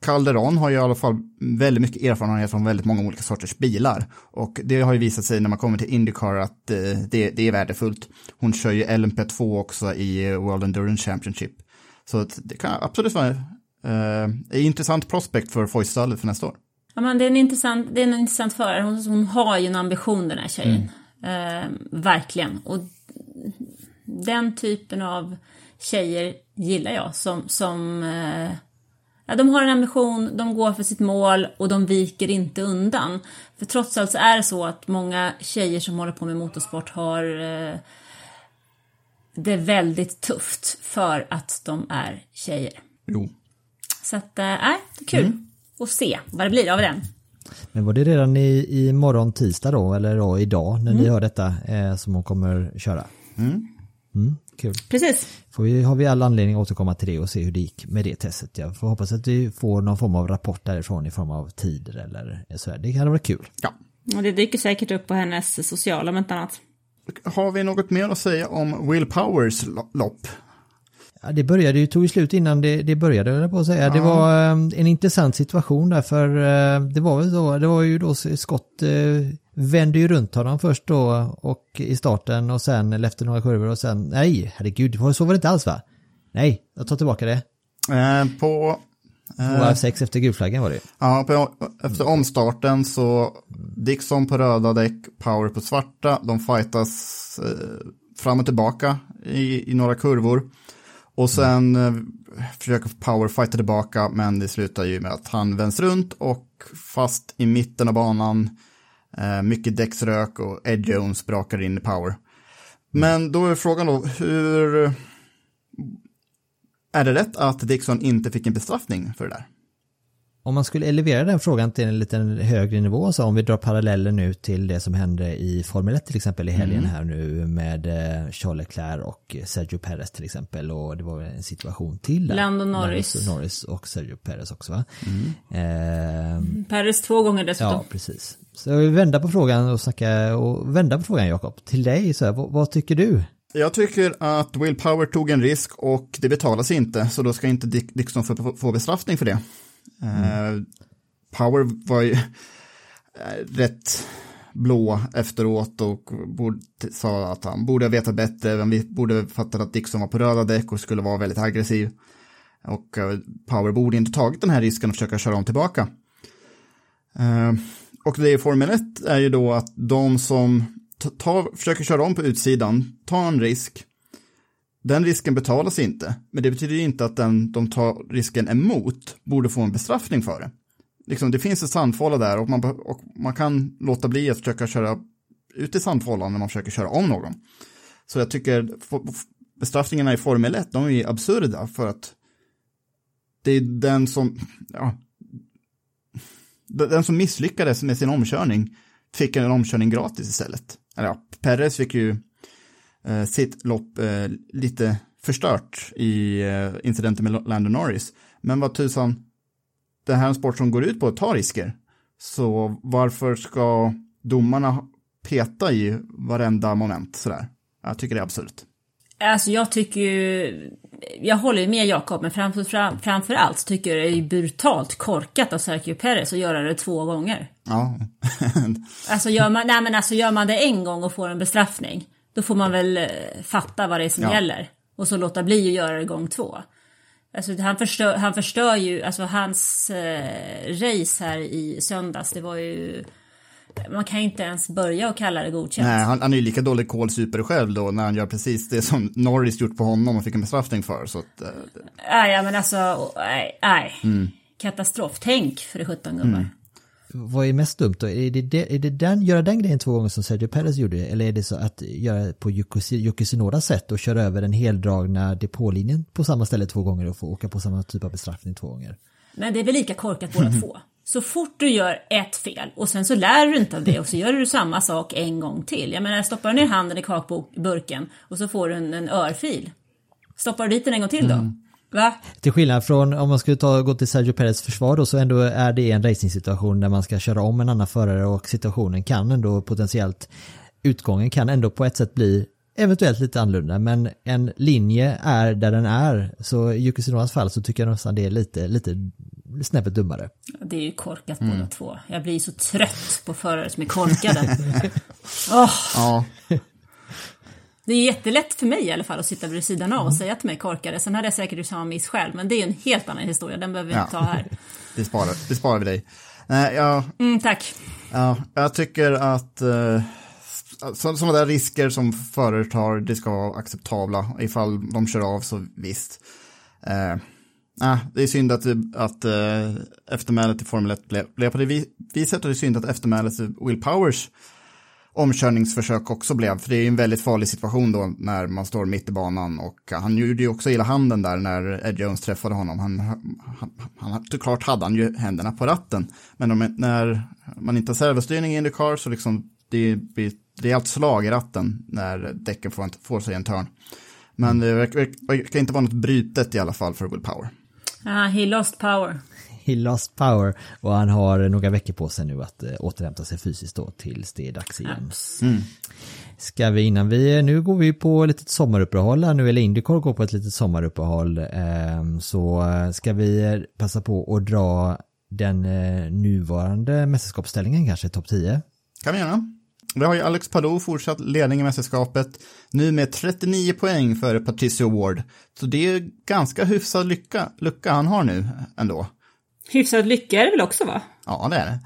Calderon har ju i alla fall väldigt mycket erfarenhet från väldigt många olika sorters bilar. Och det har ju visat sig när man kommer till Indycar att eh, det, det är värdefullt. Hon kör ju LMP2 också i eh, World Endurance Championship. Så det kan absolut vara eh, en intressant prospect för Foyt-stallet för nästa år. Ja, men det, är en intressant, det är en intressant förare. Hon, hon har ju en ambition den här tjejen. Ehm, verkligen. Och den typen av tjejer gillar jag som, som eh, ja, de har en ambition, de går för sitt mål och de viker inte undan. För trots allt så är det så att många tjejer som håller på med motorsport har eh, det väldigt tufft för att de är tjejer. Jo. Så att, äh, det är kul att se vad det blir av den. Men var det redan i, i morgon tisdag då, eller då idag när ni hör detta, eh, som hon kommer köra? Mm, kul. Precis. Får vi, har vi all anledning att återkomma till det och se hur det gick med det testet. Jag får hoppas att vi får någon form av rapport därifrån i form av tider eller så. Här. Det hade varit kul. Ja. Och det dyker säkert upp på hennes sociala om inte annat. Har vi något mer att säga om Will Powers lo- lopp? Ja, det började ju, tog ju slut innan det, det började, jag på att säga. Det var eh, en intressant situation där, för eh, det var väl då, det var ju då Scott eh, vände ju runt honom först då och i starten och sen efter några kurvor och sen, nej, herregud, så var det inte alls va? Nej, jag tar tillbaka det. Eh, på Två av sex efter gulflaggan var det. Ja, på, efter omstarten så Dixon på röda däck, Power på svarta. De fightas eh, fram och tillbaka i, i några kurvor. Och sen eh, försöker Power fighta tillbaka, men det slutar ju med att han vänds runt och fast i mitten av banan. Eh, mycket däcksrök och Ed Jones brakar in i Power. Men då är frågan då, hur... Är det rätt att Dixon inte fick en bestraffning för det där? Om man skulle elevera den frågan till en liten högre nivå, så om vi drar paralleller nu till det som hände i Formel 1 till exempel i helgen här nu med eh, Charles Leclerc och Sergio Perez till exempel och det var en situation till där. Lando Norris. Norris och Sergio Perez också va? Ehm, Paris två gånger dessutom. ja, precis. Så vi vända på frågan och snacka och vända på frågan Jakob. Till dig, så här, vad, vad tycker du? Jag tycker att Will Power tog en risk och det betalas inte, så då ska inte Dixon få, få bestraffning för det. Mm. Power var ju eh, rätt blå efteråt och borde, sa att han borde ha vetat bättre, men vi borde ha fattat att Dixon var på röda däck och skulle vara väldigt aggressiv. Och eh, Power borde inte tagit den här risken och försöka köra om tillbaka. Och det i Formel 1 är ju då att de som tar, försöker köra om på utsidan, tar en risk, den risken betalas inte, men det betyder inte att den de tar risken emot borde få en bestraffning för det. Liksom, det finns ett sandfålla där och man, och man kan låta bli att försöka köra ut i sandfållan när man försöker köra om någon. Så jag tycker bestraffningarna i Formel 1, de är absurda för att det är den som, ja, den som misslyckades med sin omkörning fick en omkörning gratis istället. Eller ja, Perez fick ju sitt lopp eh, lite förstört i eh, incidenten med Lando Norris. Men vad tusan, det här är en sport som går ut på att ta risker. Så varför ska domarna peta i varenda moment sådär? Jag tycker det är absurt. Alltså jag tycker ju, jag håller ju med Jakob, men framför, fram, framför allt så tycker jag det är brutalt korkat av Sergio Perez att göra det två gånger. Ja, Alltså gör man, nej men alltså gör man det en gång och får en bestraffning, då får man väl eh, fatta vad det är som Ja. gäller. Och så låta bli att göra det gång två. Alltså han förstör, han förstör ju, alltså hans eh, race här i söndags, det var ju, man kan inte ens börja och kalla det godkänt. nej, han, han är ju lika dålig kolsuper själv då när han gör precis det som Norris gjort på honom och fick en bestraffning för. Så att, eh, Nej, ja, men alltså, nej, nej. Mm. Katastrof. Tänk för det 17 gubbar. Vad är mest dumt då? Är det, det, är det den, göra den grejen två gånger som Sergio Perez gjorde? Eller är det så att göra på Yuki Tsunodas sätt och köra över den heldragna depålinjen på samma ställe två gånger och få åka på samma typ av bestraffning två gånger? Men det är väl lika korkat båda två. Så fort du gör ett fel och sen så lär du inte av det och så gör du samma sak en gång till. Jag menar, stoppar du ner handen i kakburken och så får du en, en örfil. Stoppar du dit den en gång till då? Va? Till skillnad från om man skulle ta, gå till Sergio Perez försvar då så ändå är det en racingsituation där man ska köra om en annan förare och situationen kan ändå potentiellt, utgången kan ändå på ett sätt bli eventuellt lite annorlunda men en linje är där den är så i Yuki Tsunodas fall så tycker jag nästan det är lite, lite snäppet dummare. Det är ju korkat båda två. Jag blir så trött på förare som är korkade. Åh, ja, det är jättelätt för mig i alla fall att sitta vid sidan av och säga till mig korkade. Sen hade jag säkert gjort samma miss själv, men det är en helt annan historia. Den behöver vi inte Ja. ta här. det sparar, det sparar vi dig. Nej, jag, Mm, tack. Ja, jag tycker att eh, så, sådana där risker som förare tar, det ska vara acceptabla. Ifall de kör av så visst. Eh, ah, det är synd att, att eh, eftermälet i Formel 1 blev, blev på det vi- viset och det är synd att eftermälet i Will Powers omkörningsförsök också blev, för det är ju en väldigt farlig situation då när man står mitt i banan och han gjorde ju också illa handen där när Ed Jones träffade honom. Han, han, han, såklart hade han ju händerna på ratten, men om, när man inte har servostyrning i Indycar så liksom det blir rejält slag i ratten när däcken får, får sig en törn. Men det verkar, inte vara något brutet i alla fall för Will Power. Uh, he lost power. He lost power och han har några veckor på sig nu att eh, återhämta sig fysiskt då tills det är dags igen. Ska vi innan vi, nu går vi på ett litet sommaruppehåll här nu, eller Indycar går på ett litet sommaruppehåll, ehm, så eh, ska vi passa på att dra den eh, nuvarande mästerskapsställningen kanske, topp 10. Kan vi göra. Vi har ju Alex Palou fortsatt ledning i mästerskapet, nu med 39 poäng före Patricio Ward. Så det är ganska hyfsad lycka, lucka han har nu ändå. Hyfsad lycka är det väl också va? Ja, det är det.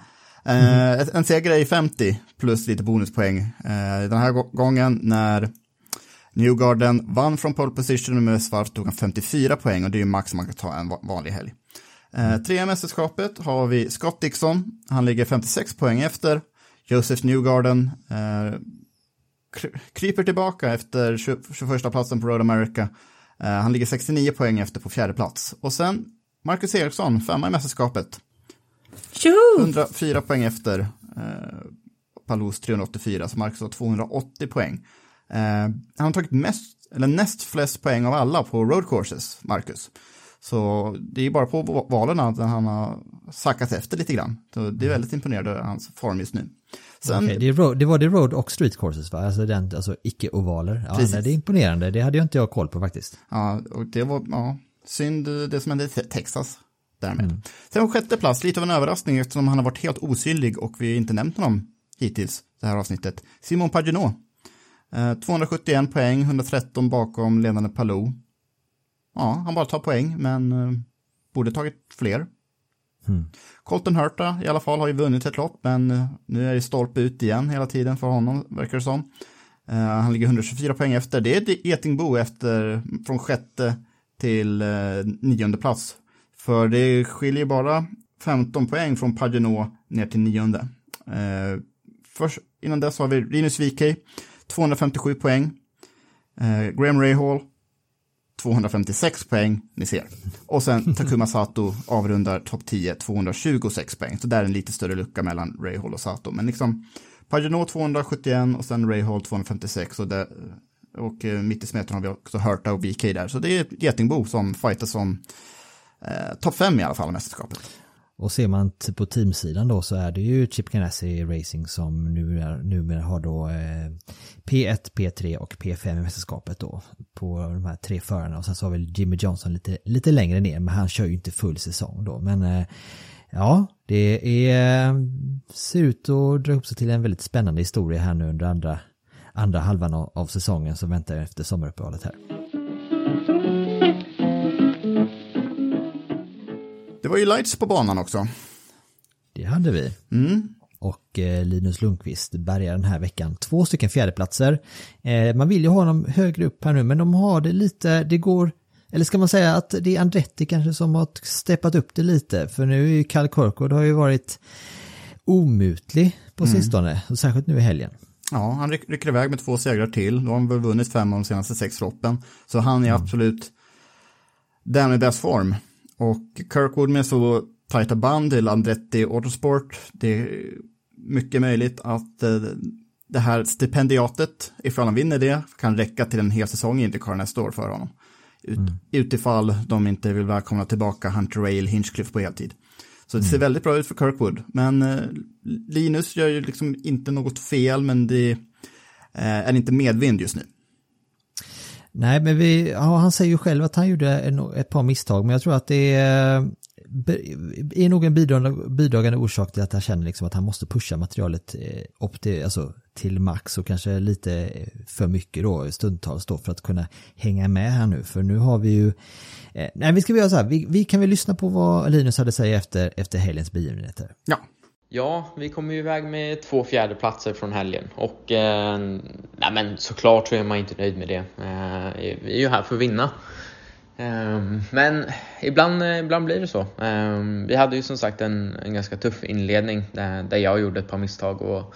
Eh, en seger är 50 plus lite bonuspoäng. Eh, den här gången när Newgarden vann från pole position med svart tog han 54 poäng och det är ju max man kan ta en vanlig helg. Eh, trea mästerskapet har vi Scott Dixon, han ligger 56 poäng efter. Joseph Newgarden eh, kryper tillbaka efter 21 platsen på Road America. Eh, han ligger 69 poäng efter på fjärde plats. Och sen Marcus Eriksson, femma i mästerskapet. Tjoho! 104 poäng efter eh, Palous 384, så Marcus har 280 poäng. Eh, han har tagit mest, eller näst flest poäng av alla på road courses, Marcus. Så det är bara på va- valen att han har sackat efter lite grann. Så det är väldigt imponerande hans form just nu. Sen, Okej, det, road, det var det road och street courses va? Alltså, den, alltså icke-ovaler. Ja, nej, det är imponerande, det hade jag inte jag koll på faktiskt. Ja, och det var ja, synd eh, det som hände i Te- Texas därmed. Sen på sjätte plats, lite av en överraskning eftersom han har varit helt osynlig och vi inte nämnt honom hittills det här avsnittet. Simon Pagenaud. Eh, 271 poäng, 113 bakom ledande Palou. Ja, han bara tar poäng, men eh, borde tagit fler. Colton Hurta i alla fall har ju vunnit ett lopp, men nu är det stolpe ut igen hela tiden för honom, verkar det som. Han ligger 124 poäng efter. Det är Getingbo efter, från sjätte till eh, nionde plats. För det skiljer bara 15 poäng från Pagenot ner till nionde. Eh, först, innan dess har vi Rinus Wikey, 257 poäng. Eh, Graham Rahal, 256 poäng, ni ser. Och sen Takuma Sato avrundar topp 10, 226 poäng. Så där är en lite större lucka mellan Rahal och Sato. Men liksom Pagenot 271 och sen Rahal 256. Och, det, och eh, mitt i smeten har vi också Hurta och BK där. Så det är ett getingbo som fightas om eh, topp 5 i alla fall i mästerskapet. Och ser man på teamsidan då så är det ju Chip Ganassi Racing som nu är, numera har då eh, P1, P3 och P5 i mästerskapet då på de här tre förarna och sen så har väl Jimmy Johnson lite, lite längre ner men han kör ju inte full säsong då men eh, ja det är, eh, ser ut att dra ihop sig till en väldigt spännande historia här nu under andra, andra halvan av, säsongen som väntar efter sommaruppehållet här. Det var ju lights på banan också. Det hade vi. Mm. och eh, Linus Lundqvist bärgar den här veckan två stycken fjärdeplatser. Eh, man vill ju ha dem högre upp här nu men de har det lite, det går, eller ska man säga att det är Andretti kanske som har steppat upp det lite för nu är ju Kalle Korkod har ju varit omutlig på sistone, och särskilt nu i helgen. Ja, han ryck, rycker iväg med två segrar till. Då har han väl vunnit fem av de senaste sex loppen. Så han är absolut den med bäst form. Och Kirkwood med så tajta band till Andretti Autosport. Det är mycket möjligt att eh, det här stipendiatet, ifall han vinner det, kan räcka till en hel säsong i Indycar nästa år för honom. Ut, Utifall de inte vill välkomna tillbaka Hunter Rail Hinchcliffe på heltid. Så det ser väldigt bra ut för Kirkwood. Men eh, Linus gör ju liksom inte något fel, men det eh, är inte medvind just nu. Nej, men vi, ja, han säger ju själv att han gjorde en, ett par misstag, men jag tror att det är, är nog en bidragande, bidragande orsak till att han känner liksom att han måste pusha materialet eh, upp till, alltså, till max och kanske lite för mycket då stundtals då för att kunna hänga med här nu. För nu har vi ju, eh, nej vi ska göra så här, vi, vi kan väl lyssna på vad Linus hade att säga efter, efter helgens begivenheter. Ja, Ja, vi kom ju iväg med två fjärdeplatser från helgen och eh, nej, men såklart så är man inte nöjd med det. Eh, vi är ju här för att vinna. Eh, men ibland, eh, ibland blir det så. Eh, vi hade ju som sagt en, en ganska tuff inledning där, där jag gjorde ett par misstag och,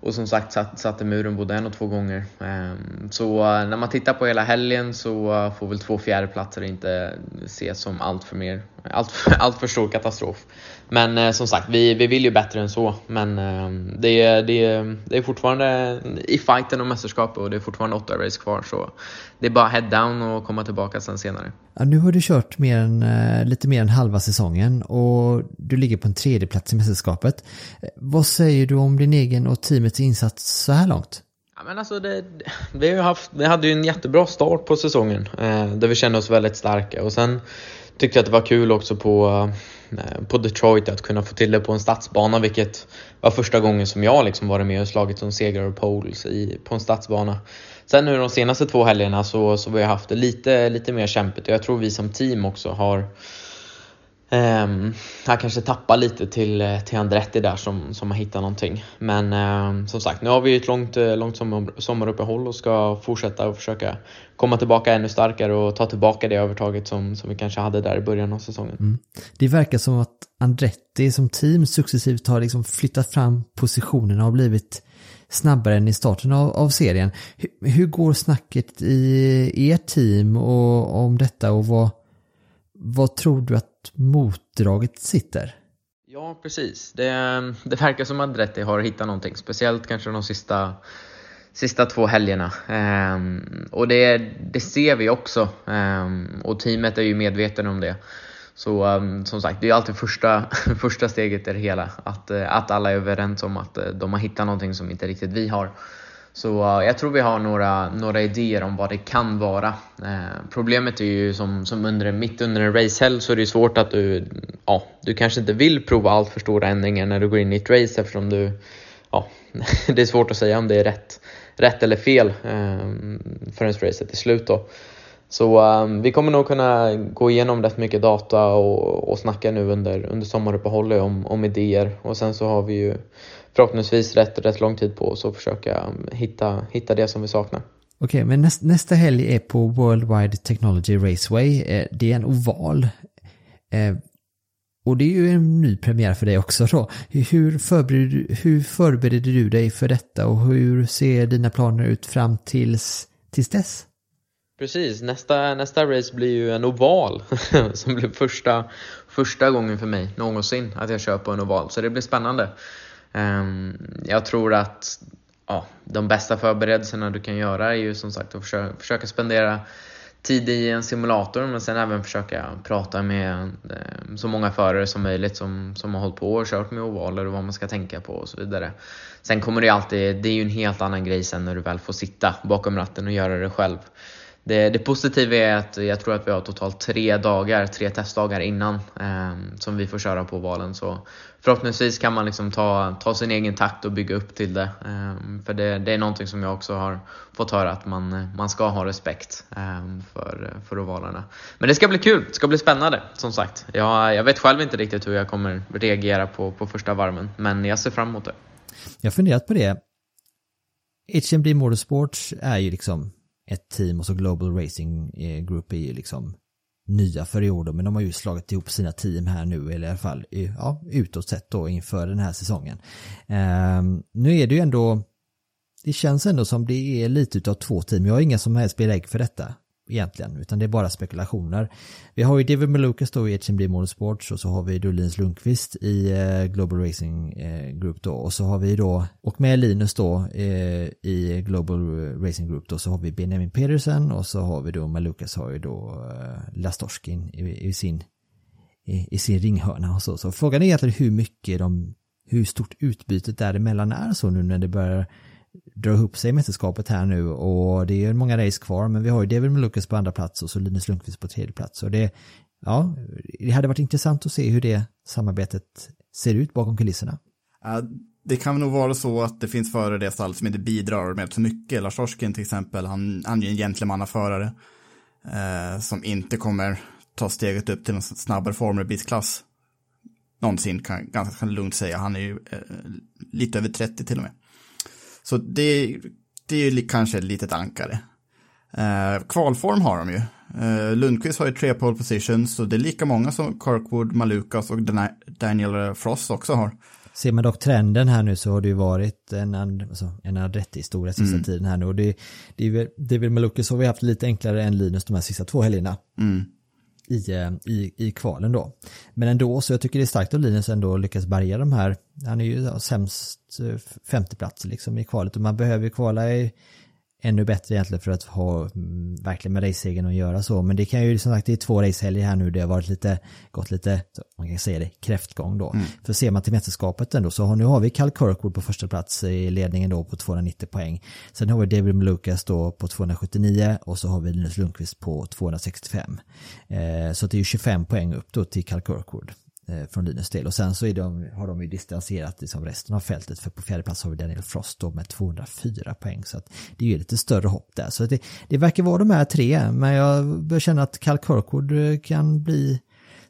och som sagt satt, satte muren både en och två gånger. Ehm, så eh, när man tittar på hela helgen så eh, får väl två fjärdeplatser inte ses som allt för, mer, allt, allt för stor katastrof. Men eh, som sagt, vi, vi vill ju bättre än så. Men eh, det, är- det, är- det är fortfarande i fighten om mästerskapet och det är fortfarande åtta race kvar. Så det är bara head down och komma tillbaka sen senare. Ja, nu har du kört mer än, eh, lite mer än halva säsongen och du ligger på en tredje plats i mästerskapet. Eh, Vad säger du om din egen och teamets insats så här långt? Ja, men alltså det, vi, har haft, vi hade ju en jättebra start på säsongen eh, där vi kände oss väldigt starka och sen tyckte att det var kul också på, eh, på Detroit att kunna få till det på en stadsbana vilket var första gången som jag liksom varit med och slagit som segrar och poles i, på en stadsbana. Sen nu de senaste två helgerna så, så har vi haft det lite, lite mer kämpigt och jag tror vi som team också har Um, han kanske tappar lite till, eh, till Andretti där som, som har hittat någonting. Men um, som sagt, nu har vi ett långt, eh, långt sommar, sommaruppehåll och ska fortsätta och försöka komma tillbaka ännu starkare och ta tillbaka det övertaget som, som vi kanske hade där i början av säsongen. Mm. Det verkar som att Andretti som team successivt har liksom flyttat fram positionerna och blivit snabbare än i starten av, av serien. Hur, hur går snacket i ert team och, om detta och vad, vad tror du att motdraget sitter? Ja, precis. Det, det verkar som att Andretti har hittat någonting, speciellt kanske de sista, sista två helgerna. Ehm, och det, det ser vi också, Ehm, och teamet är ju medveten om det. Så um, som sagt, det är alltid första, första steget i det hela, att, eh, att alla är överens om att eh, de har hittat någonting som inte riktigt vi har. Så eh, jag tror vi har några, några idéer om vad det kan vara. Eh, problemet är ju som, som under, mitt under en racehelg så är det svårt att du, ja, du kanske inte vill prova allt för stora ändringar när du går in i ett race eftersom du, ja, det är svårt att säga om det är rätt, rätt eller fel eh, förrän racet är slut då. Så um, vi kommer nog kunna gå igenom rätt mycket data och, och snacka nu under, under sommaruppehållet om, om idéer. Och sen så har vi ju förhoppningsvis rätt, rätt lång tid på oss och försöka hitta, hitta det som vi saknar. Okej, men näst, nästa helg är på Worldwide Technology Raceway. Eh, Det är en oval. Eh, Och det är ju en ny premiär för dig också då. Hur förbereder, du- hur förbereder du dig för detta och hur ser dina planer ut fram tills, tills dess? Precis, nästa, nästa race blir ju en oval som blir första, första gången för mig någonsin att jag kör på en oval, så det blir spännande. Ehm, jag tror att ja, de bästa förberedelserna du kan göra är ju som sagt att försöka, försöka spendera tid i en simulator men sen även försöka prata med ehm, så många förare som möjligt som, som har hållit på och kört med ovaler och vad man ska tänka på och så vidare. Sen kommer det alltid, det är ju en helt annan grej sen när du väl får sitta bakom ratten och göra det själv. Det, det positiva är att jag tror att vi har totalt tre dagar, tre testdagar innan eh, som vi får köra på valen. Så förhoppningsvis kan man liksom ta, ta sin egen takt och bygga upp till det. Ehm, för det, det är någonting som jag också har fått höra att man, man ska ha respekt ehm, för, för ovalerna. Men det ska bli kul, det ska bli spännande som sagt. Jag, jag vet själv inte riktigt hur jag kommer reagera på, på första varmen, men jag ser fram emot det. Jag har funderat på det. HMD Motorsports är ju liksom ett team och så Global Racing eh, Group är ju liksom nya för i år då, men de har ju slagit ihop sina team här nu, eller i alla fall ja, utåt sett då inför den här säsongen. Ehm, nu är det ju ändå, det känns ändå som det är lite utav två team. Jag har inga som helst belägg för detta egentligen, utan det är bara spekulationer. Vi har ju David Malukas då i HMD Motorsports och så har vi då Linus Lundqvist i eh, Global Racing eh, Group då och så har vi då, och med Linus då eh, i Global Racing Group då så har vi Benjamin Pedersen och så har vi då Malukas har ju då Lastorskin i, i sin i, i sin ringhörna och så. Så frågan är egentligen hur mycket de, hur stort utbytet däremellan är så nu när det börjar drar ihop sig i mästerskapet här nu och det är många race kvar men vi har ju David Malukas på andra plats och så Linus Lundqvist på tredje plats och det, ja, det hade varit intressant att se hur det samarbetet ser ut bakom kulisserna. Det kan nog vara så att det finns förare i det stall som inte bidrar med så mycket. Lars Orsken till exempel, han, han är en gentlemannaförare eh, som inte kommer ta steget upp till en snabbare formelbilsklass någonsin, kan ganska lugnt säga. Han är ju eh, lite över 30 till och med. Så det, det är ju kanske ett litet ankare. Eh, kvalform har de ju. Eh, Lundqvist har ju tre pole positions, så det är lika många som Kirkwood, Malukas och Daniel Frost också har. Ser man dock trenden här nu så har det ju varit en, alltså, en adrett-historia sista Mm. tiden här nu och det, det är väl, David Malukas har vi haft lite enklare än Linus de här sista två helgerna. Mm i, eh, i, i kvalen då. Men ändå så jag tycker det är starkt att Linus ändå lyckas bärga de här, han är ju sämst eh, femteplats liksom i kvalet och man behöver ju kvala i, ännu bättre egentligen för att ha mm, verkligen med racesegern att göra så. Men det kan ju som sagt, det är två racehelger här nu, det har varit lite, gått lite, man kan säga det, kräftgång då. För ser man till mästerskapet ändå så har, nu har vi Cal Kirkwood på första plats i ledningen då på 290 poäng. Sen har vi David Malukas då på 279 och så har vi Linus Lundqvist på 265. Eh, så det är ju 25 poäng upp då till Cal Kirkwood Eh, från Linus del och sen så är de, har de ju distanserat liksom resten av fältet för på fjärde plats har vi Daniel Frost då med 204 poäng så att det är ju lite större hopp där så det, det verkar vara de här tre men jag börjar känna att Carl Kirkwood eh, kan bli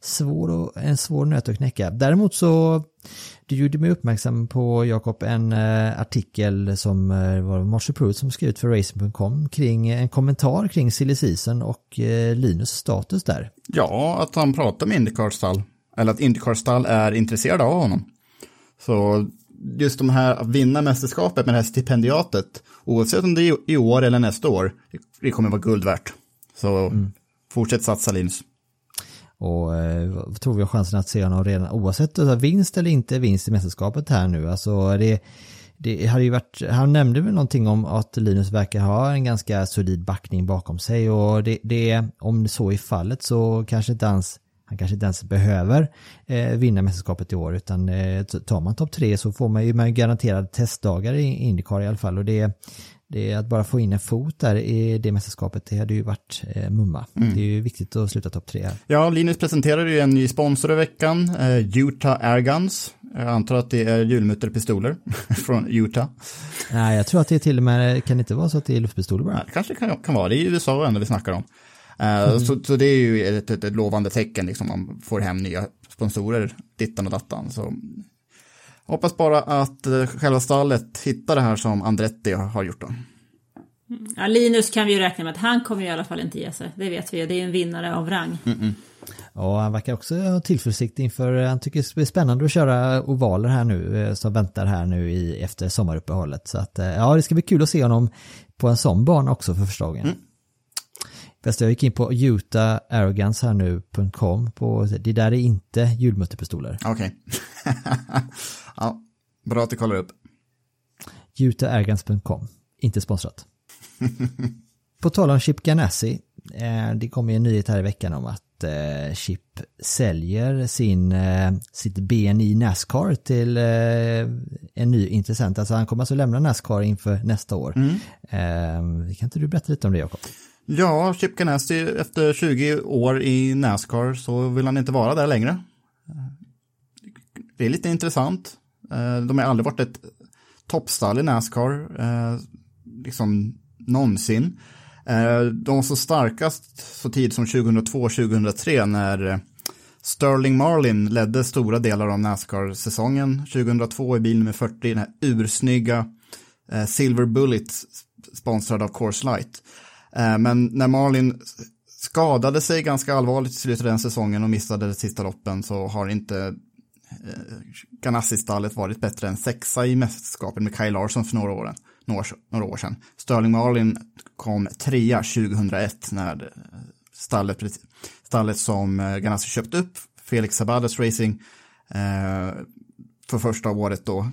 svår och, en svår nöt att knäcka. Däremot så du gjorde mig uppmärksam på Jakob en eh, artikel som eh, var Marshall Pruitt som skrivit för Racing.com kring en kommentar kring silly season och eh, Linus status där. Ja, att han pratar med Indycar stall. Eller att Indycar stall är intresserade av honom. Så just de här att vinna mästerskapet med det här stipendiatet, oavsett om det är i år eller nästa år, det kommer vara guld värt. Så fortsätt satsa Linus. Och eh, tror vi har chansen att se honom redan oavsett alltså, vinst eller inte vinst i mästerskapet här nu. Alltså det, det hade ju varit, han nämnde väl någonting om att Linus verkar ha en ganska solid backning bakom sig och det, det om så är fallet så kanske inte ens han kanske inte ens behöver eh, vinna mästerskapet i år utan eh, tar man topp tre så får man ju man garanterade testdagar i Indycar i alla fall och det, det är att bara få in en fot där i det mästerskapet det hade ju varit eh, mumma. Det är ju viktigt att sluta topp tre här. Ja, Linus presenterade ju en ny sponsor i veckan, eh, Utah Airguns. Jag antar att det är julmutterpistoler från Utah. Nej, jag tror att det är till och med, kan det inte vara så att det är luftpistoler bara? Ja, det kanske kan, kan vara, det är USA ändå vi snackar om. Eh, så, så det är ju ett, ett, ett lovande tecken, liksom, man får hem nya sponsorer, dittan och dattan. Så, Hoppas bara att eh, själva stallet hittar det här som Andretti har gjort då. Ja, Linus kan vi ju räkna med att han kommer i alla fall inte ge sig. Det vet vi ju. Det är en vinnare av rang. Ja, han verkar också ha tillförsikt inför, han tycker det blir spännande att köra ovaler här nu, eh, som väntar här nu i, efter sommaruppehållet. Så att, eh, ja, det ska bli kul att se honom på en sån bana också för förslagen. Mm. Fast jag gick in på utaharrogance här nu.com på, det där är inte hjulmutterpistoler. Okej. ja, bra att du kollar upp. utaharrogance.com, inte sponsrat. på tal om Chip Ganassi, eh, det kom ju en nyhet här i veckan om att eh, Chip säljer sin, eh, sitt BNI Nascar till en ny intressent. Alltså han kommer alltså lämna Nascar inför nästa år. Mm. Kan inte du berätta lite om det Jakob? Ja, Chip Ganassi efter 20 år i Nascar så vill han inte vara där längre. Det är lite intressant. Eh, de har aldrig varit ett toppstall i Nascar, eh, liksom någonsin. Eh, de var så starkast så tid som 2002-2003 när Sterling Marlin ledde stora delar av Nascar-säsongen. 2002 i bil nummer 40, den här ursnygga Silver Bullet sponsrad av Coors Light. Eh, men när Marlin skadade sig ganska allvarligt i slutet av den säsongen och missade de sista loppen så har inte eh, Ganassi-stallet varit bättre än sexa i mästerskapen med Kyle Larsson för några år, några, några år sedan. Sterling Marlin kom trea 2001 när eh, stallet, stallet som Ganassi köpte upp, Felix Sabadas Racing, för första året då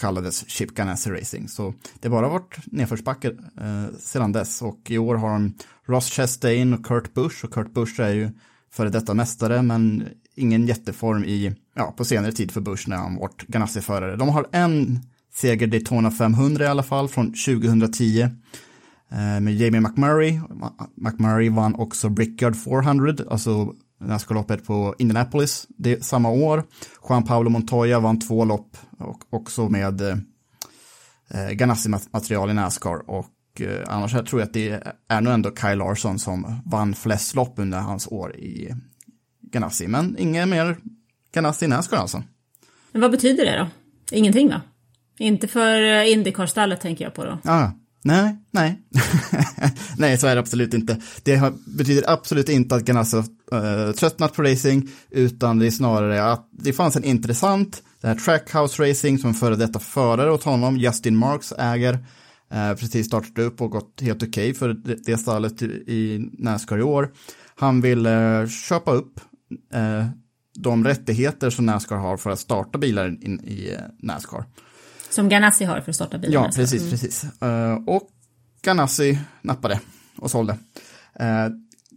kallades Chip Ganassi Racing. Så det har bara varit nedförsbacke eh, sedan dess och i år har de Ross Chastain och Kurt Busch och Kurt Busch är ju före detta mästare men ingen jätteform i, ja, på senare tid för Busch när han varit Ganassi-förare. De har en seger Daytona 500 i alla fall från 2010 eh, med Jamie McMurray. McMurray vann också Brickyard 400, alltså Nascar-loppet på Indianapolis det, samma år. Juan Pablo Montoya vann två lopp och också med eh, Ganassi-material i Nascar och eh, annars tror jag att det är nog ändå Kyle Larson som vann flest lopp under hans år i Ganassi, men inget mer Ganassi i Nascar alltså. Men vad betyder det då? Ingenting va? Inte för eh, Indycar-stallet tänker jag på då. Ja, nej, nej. nej, så är det absolut inte. Det har, betyder absolut inte att Ganassi har eh, tröttnat på racing, utan det är snarare att det fanns en intressant, det här Trackhouse Racing som före detta förare åt honom, Justin Marks äger, uh, precis startat upp och gått helt okej okay för det, det stallet i, i Nascar i år. Han vill uh, köpa upp de rättigheter som Nascar har för att starta bilar in, i Nascar. Som Ganassi har för att starta bilar. Ja, precis, mm. precis. och Ganassi nappade och sålde. Eh,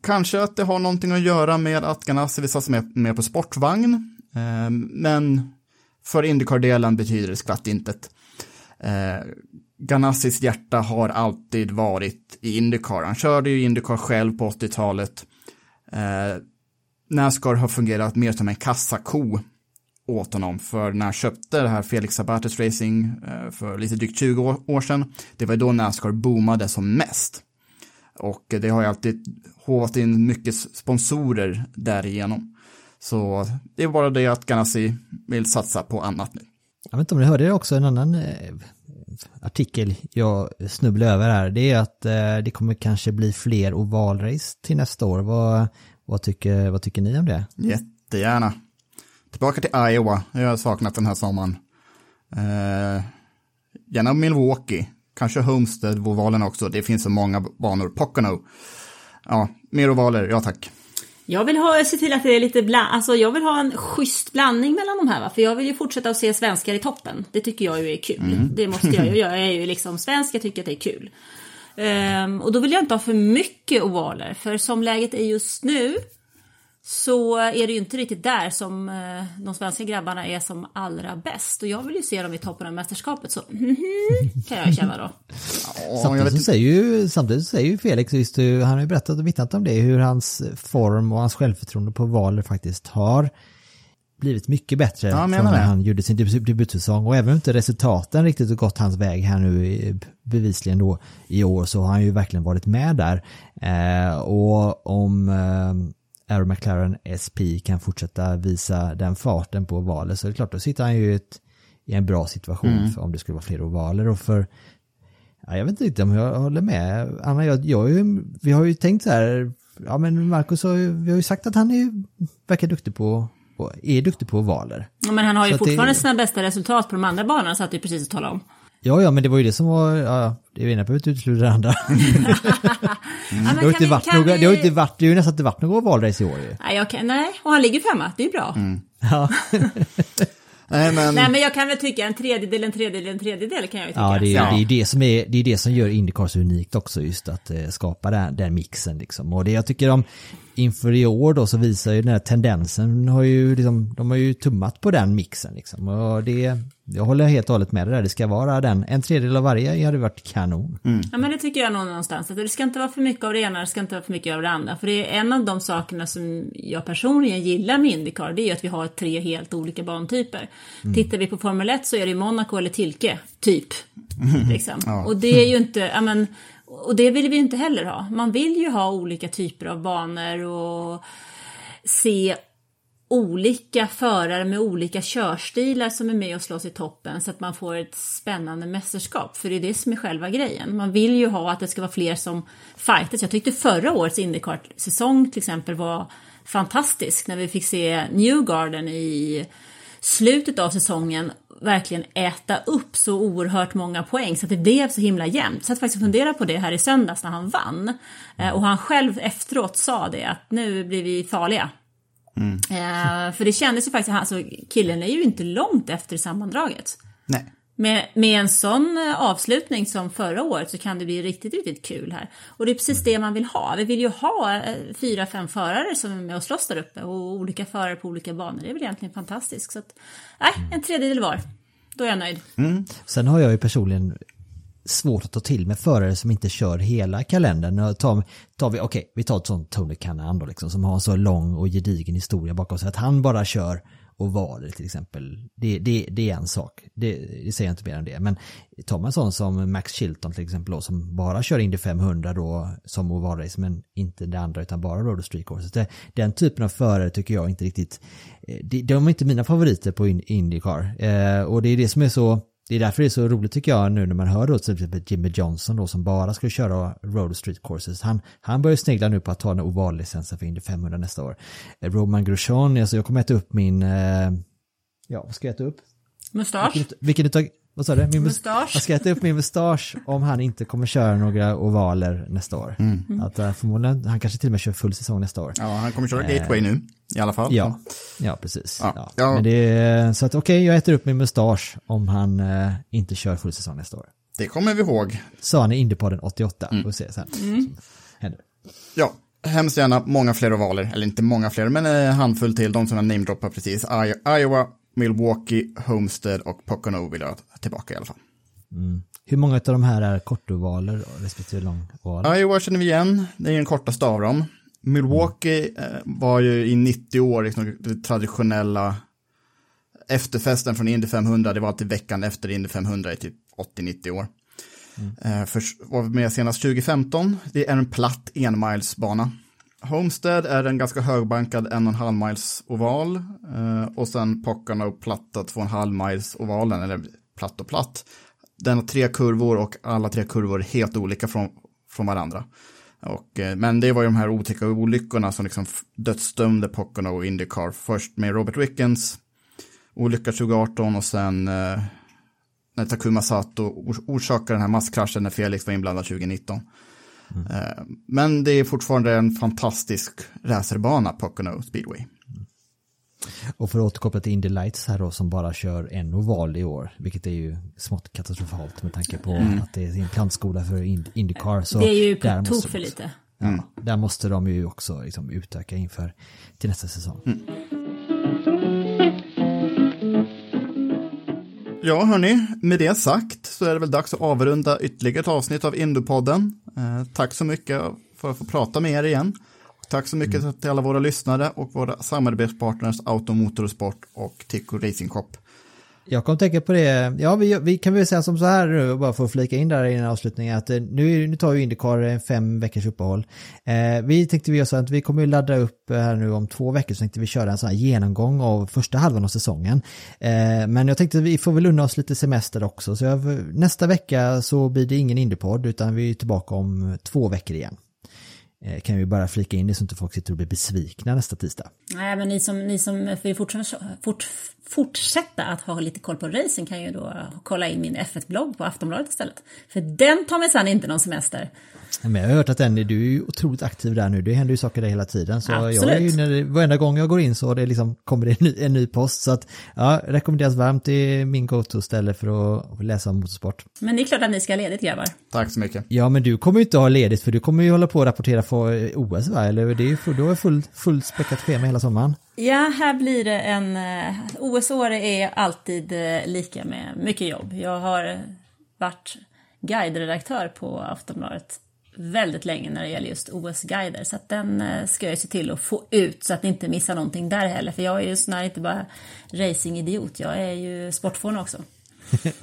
kanske att det har någonting att göra med att Ganassi vill satsa mer, mer på sportvagn, eh, men för Indycar-delen betyder det skvatt intet. Eh, Ganassis hjärta har alltid varit i Indycar. Han körde ju Indycar själv på 80-talet. Eh, Nascar har fungerat mer som en kassako åt honom. För när han köpte det här Felix Sabates Racing eh, för lite drygt 20 år sedan, det var då Nascar boomade som mest. Och det har ju alltid håvat in mycket sponsorer därigenom. Så det är bara det att Ganassi vill satsa på annat nu. Jag vet inte om ni hörde det också, en annan eh, artikel jag snubblade över här, det är att eh, det kommer kanske bli fler ovalrace till nästa år. Vad, vad, tycker, vad tycker ni om det? Jättegärna. Tillbaka till Iowa, jag har saknat den här sommaren. Eh, gärna Milwaukee, kanske Homestead, ovalen också. Det finns så många banor. Pocono. Ja, mer ovaler, ja tack. Jag vill ha, se till att det är lite bland, alltså jag vill ha en schysst blandning mellan de här va? För jag vill ju fortsätta att se svenskar i toppen. Det tycker jag ju är kul. Mm. Det måste jag ju göra. Jag är ju liksom svensk, jag tycker att det är kul. Um, och då vill jag inte ha för mycket ovaler. För som läget är just nu så är det ju inte riktigt där som eh, de svenska grabbarna är som allra bäst. Och jag vill ju se dem i toppen av mästerskapet, så mm -hmm, kan jag känna då. samtidigt, så säger ju, samtidigt säger ju Felix, just, han har ju berättat och vittnat om det, hur hans form och hans självförtroende på valer faktiskt har blivit mycket bättre ja, från när han gjorde sin debutsäsong och även om inte resultaten riktigt gått hans väg här nu bevisligen då i år så har han ju verkligen varit med där. Eh, och om eh, Aero McLaren SP kan fortsätta visa den farten på valet så är det klart, då sitter han ju i ett, i en bra situation för om det skulle vara fler ovaler och för Ja, jag vet inte om jag håller med. Anna, jag, jag, ju- vi har ju tänkt så här, ja men Marcus har ju, vi har ju sagt att han är, ju- verkar duktig på, är duktig på ovaler. Ja, Men han har ju Så att det- fortfarande sina bästa resultat på de andra banorna, så att du precis att tala om. Ja, ja, men det var ju det som var, ja, det ena behöver inte utesluta det andra. Ja, Det har inte vi- varit några, vi- det har ju inte varit, det har ju nästan inte varit några ovalrace i år ju. Nej, jag kan, nej, och han ligger femma, det är bra. Ja, Nej, men, Nej, men jag kan väl tycka en tredjedel, en tredjedel, en tredjedel kan jag ju tycka. ja, det, är, Ja. det är det som är, det är det som gör Indycar så unikt också, just att eh, skapa den, den mixen liksom. Och det jag tycker om inför i år då så visar ju den här tendensen, har ju liksom, de har ju tummat på den mixen liksom. Och det, jag håller helt och hållet med det där, det ska vara den, en tredjedel av varje hade varit kanon. Ja, men det tycker jag nog någonstans. Att det ska inte vara för mycket av det ena, det ska inte vara för mycket av det andra. För det är en av de sakerna som jag personligen gillar med Indycar, det är ju att vi har tre helt olika bantyper. Tittar vi på Formel 1 så är det Monaco eller Tilke, typ. Liksom. Och det är ju inte, ja men, och det vill vi inte heller ha. Man vill ju ha olika typer av banor och se olika förare med olika körstilar som är med och slåss i toppen så att man får ett spännande mästerskap. För det är det som är själva grejen. Man vill ju ha att det ska vara fler som fightas. Jag tyckte förra årets Indycar-säsong till exempel var fantastisk när vi fick se Newgarden i slutet av säsongen verkligen äta upp så oerhört många poäng så att det blev så himla jämnt. Så jag faktiskt fundera på det här i söndags när han vann. Eh, Och han själv efteråt sa det att nu blir vi farliga. Eh, för det kändes ju faktiskt, alltså killen är ju inte långt efter sammandraget. nej. Med, med en sån eh, avslutning som förra året så kan det bli riktigt, riktigt kul här. Och det är precis det man vill ha. Vi vill ju ha eh, fyra, fem förare som är med och slåss där uppe och olika förare på olika banor. Det är väl egentligen fantastiskt. Så att, nej, en tredjedel var. Då är jag nöjd. Mm. Sen har jag ju personligen svårt att ta till med förare som inte kör hela kalendern. Tar, tar vi, okej, vi tar ett sånt Tony Canaan då liksom, som har en så lång och gedigen historia bakom sig. Att han bara kör ovaler till exempel, det, det, det är en sak. Det, det säger jag inte mer än det. Men tar man sån som Max Chilton till exempel då, som bara kör Indy 500 då som ovalrace men inte det andra utan bara Road Street Courses. Den typen av förare tycker jag inte riktigt, eh, de, de är inte mina favoriter på Indycar. Eh, och det är det som är så det är därför det är så roligt tycker jag nu när man hör då till exempel Jimmy Johnson då som bara skulle köra Road Street Courses. Han, han börjar snegla nu på att ta en ovallicensen för Indy 500 nästa år. Eh, Roman Grosjean, alltså jag kommer äta upp min, eh, ja vad ska jag äta upp? Mustasch. Vilken, vilken vad sa du? Min mus- Mustasch. Jag ska äta upp min mustasch om han inte kommer köra några ovaler nästa år. Att uh, förmodligen, han kanske till och med kör full säsong nästa år. Ja, han kommer köra Gateway nu i alla fall. Ja, ja precis. Ja. Ja. Men det är, så att okej, jag äter upp min mustasch om han eh, inte kör full säsong nästa år. Det kommer vi ihåg. Sa han i Indiepodden 88, mm. och se sen. Händer. Ja, hemskt gärna många fler ovaler, eller inte många fler, men en handfull till, de som jag namedroppar precis. Iowa, Milwaukee, Homestead och Pocono vill jag ha tillbaka i alla fall. Hur många av de här är kortovaler respektive långovaler? Iowa känner vi igen, det är den kortaste av dem. Milwaukee eh, var ju i 90 år liksom, det traditionella efterfesten från Indy 500, det var alltid veckan efter Indy 500 i typ 80-90 år. Eh, först var vi med senast 2015, det är en platt enmilesbana. Homestead är en ganska högbankad en och en halv miles oval eh, och sen Pocano platta två och en halv miles ovalen, eller platt och platt. Den har tre kurvor och alla tre kurvor är helt olika från, från varandra. Och, eh, men det var ju de här otäcka olyckorna som liksom dödsdömde Pocano och Indycar. Först med Robert Wickens olycka 2018 och sen eh, när Takuma Sato orsakade den här masskraschen när Felix var inblandad 2019. Eh, men det är fortfarande en fantastisk racerbana, Pocono Speedway. Och för att återkoppla till Indy Lights här då som bara kör en oval i år, vilket är ju smått katastrofalt med tanke på att det är en plantskola för Ind- Indycar. Så Det är ju där på måste tok de för också- lite. Ja, där måste de ju också liksom utöka inför till nästa säsong. Ja, hörni, med det sagt så är det väl dags att avrunda ytterligare ett avsnitt av Indupodden. Eh, tack så mycket för att få prata med er igen. Tack så mycket till alla våra lyssnare och våra samarbetspartners Automotorsport och Tico Racing Cup. Jag kom tänka på det, ja vi, vi kan väl säga som så här nu, bara för att flika in där i den avslutningen, att eh, nu, nu tar ju Indycar en fem veckors uppehåll. Eh, vi tänkte vi göra så att vi kommer ju ladda upp eh, här nu om två veckor, så tänkte vi köra en sån här genomgång av första halvan av säsongen. Eh, men jag tänkte vi får väl unna oss lite semester också, så jag, nästa vecka så blir det ingen Indypodd, utan vi är tillbaka om två veckor igen. Eh, kan vi bara flika in det så inte folk sitter och blir besvikna nästa tisdag. Nej, men ni som, ni som vill fortsätta, fort, fortsätta att ha lite koll på racing kan ju då kolla in min F1-blogg på Aftonbladet istället. För den tar mig sen inte någon semester. Men jag har hört att den, du är ju otroligt aktiv där nu, det händer ju saker där hela tiden. Så Absolut. jag är ju, när det, varenda gång jag går in så det liksom, kommer det en ny, en ny post. Så att, ja, rekommenderas varmt, det är min go-to-ställe för att läsa om motorsport. Men det är klart att ni ska ha ledigt grabbar. Tack så mycket. Ja, men du kommer ju inte ha ledigt för du kommer ju hålla på att rapportera för OS va? Eller det är ju, full- du har fullt full späckat schema hela sommaren. Ja, här blir det en... eh, OS-år är alltid eh, lika med mycket jobb. Jag har eh, varit guideredaktör på Aftonbladet väldigt länge när det gäller just OS-guider. Så att den eh, ska jag se till att få ut så att ni inte missar någonting där heller. För jag är ju snarare inte bara racingidiot, jag är ju sportfåne också.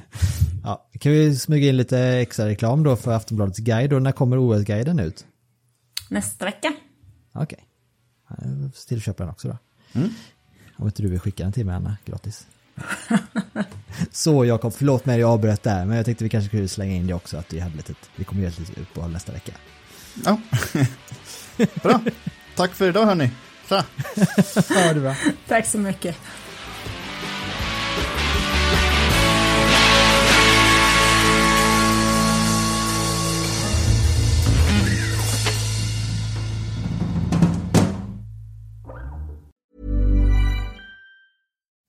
Ja, kan vi smyga in lite extra reklam då för Aftonbladets guide och när kommer OS-guiden ut? Nästa vecka. Okej. Okay. Till köpa den också då. Om inte du vill skicka den till mig Anna, gratis. Så Jakob, förlåt mig jag avbröt där, men jag tänkte vi kanske skulle slänga in det också att vi hade lite, vi kommer göra ett litet uppehåll nästa vecka. Ja. Bra. Tack för idag hörni. Tja. Ja, det bra. Tack så mycket.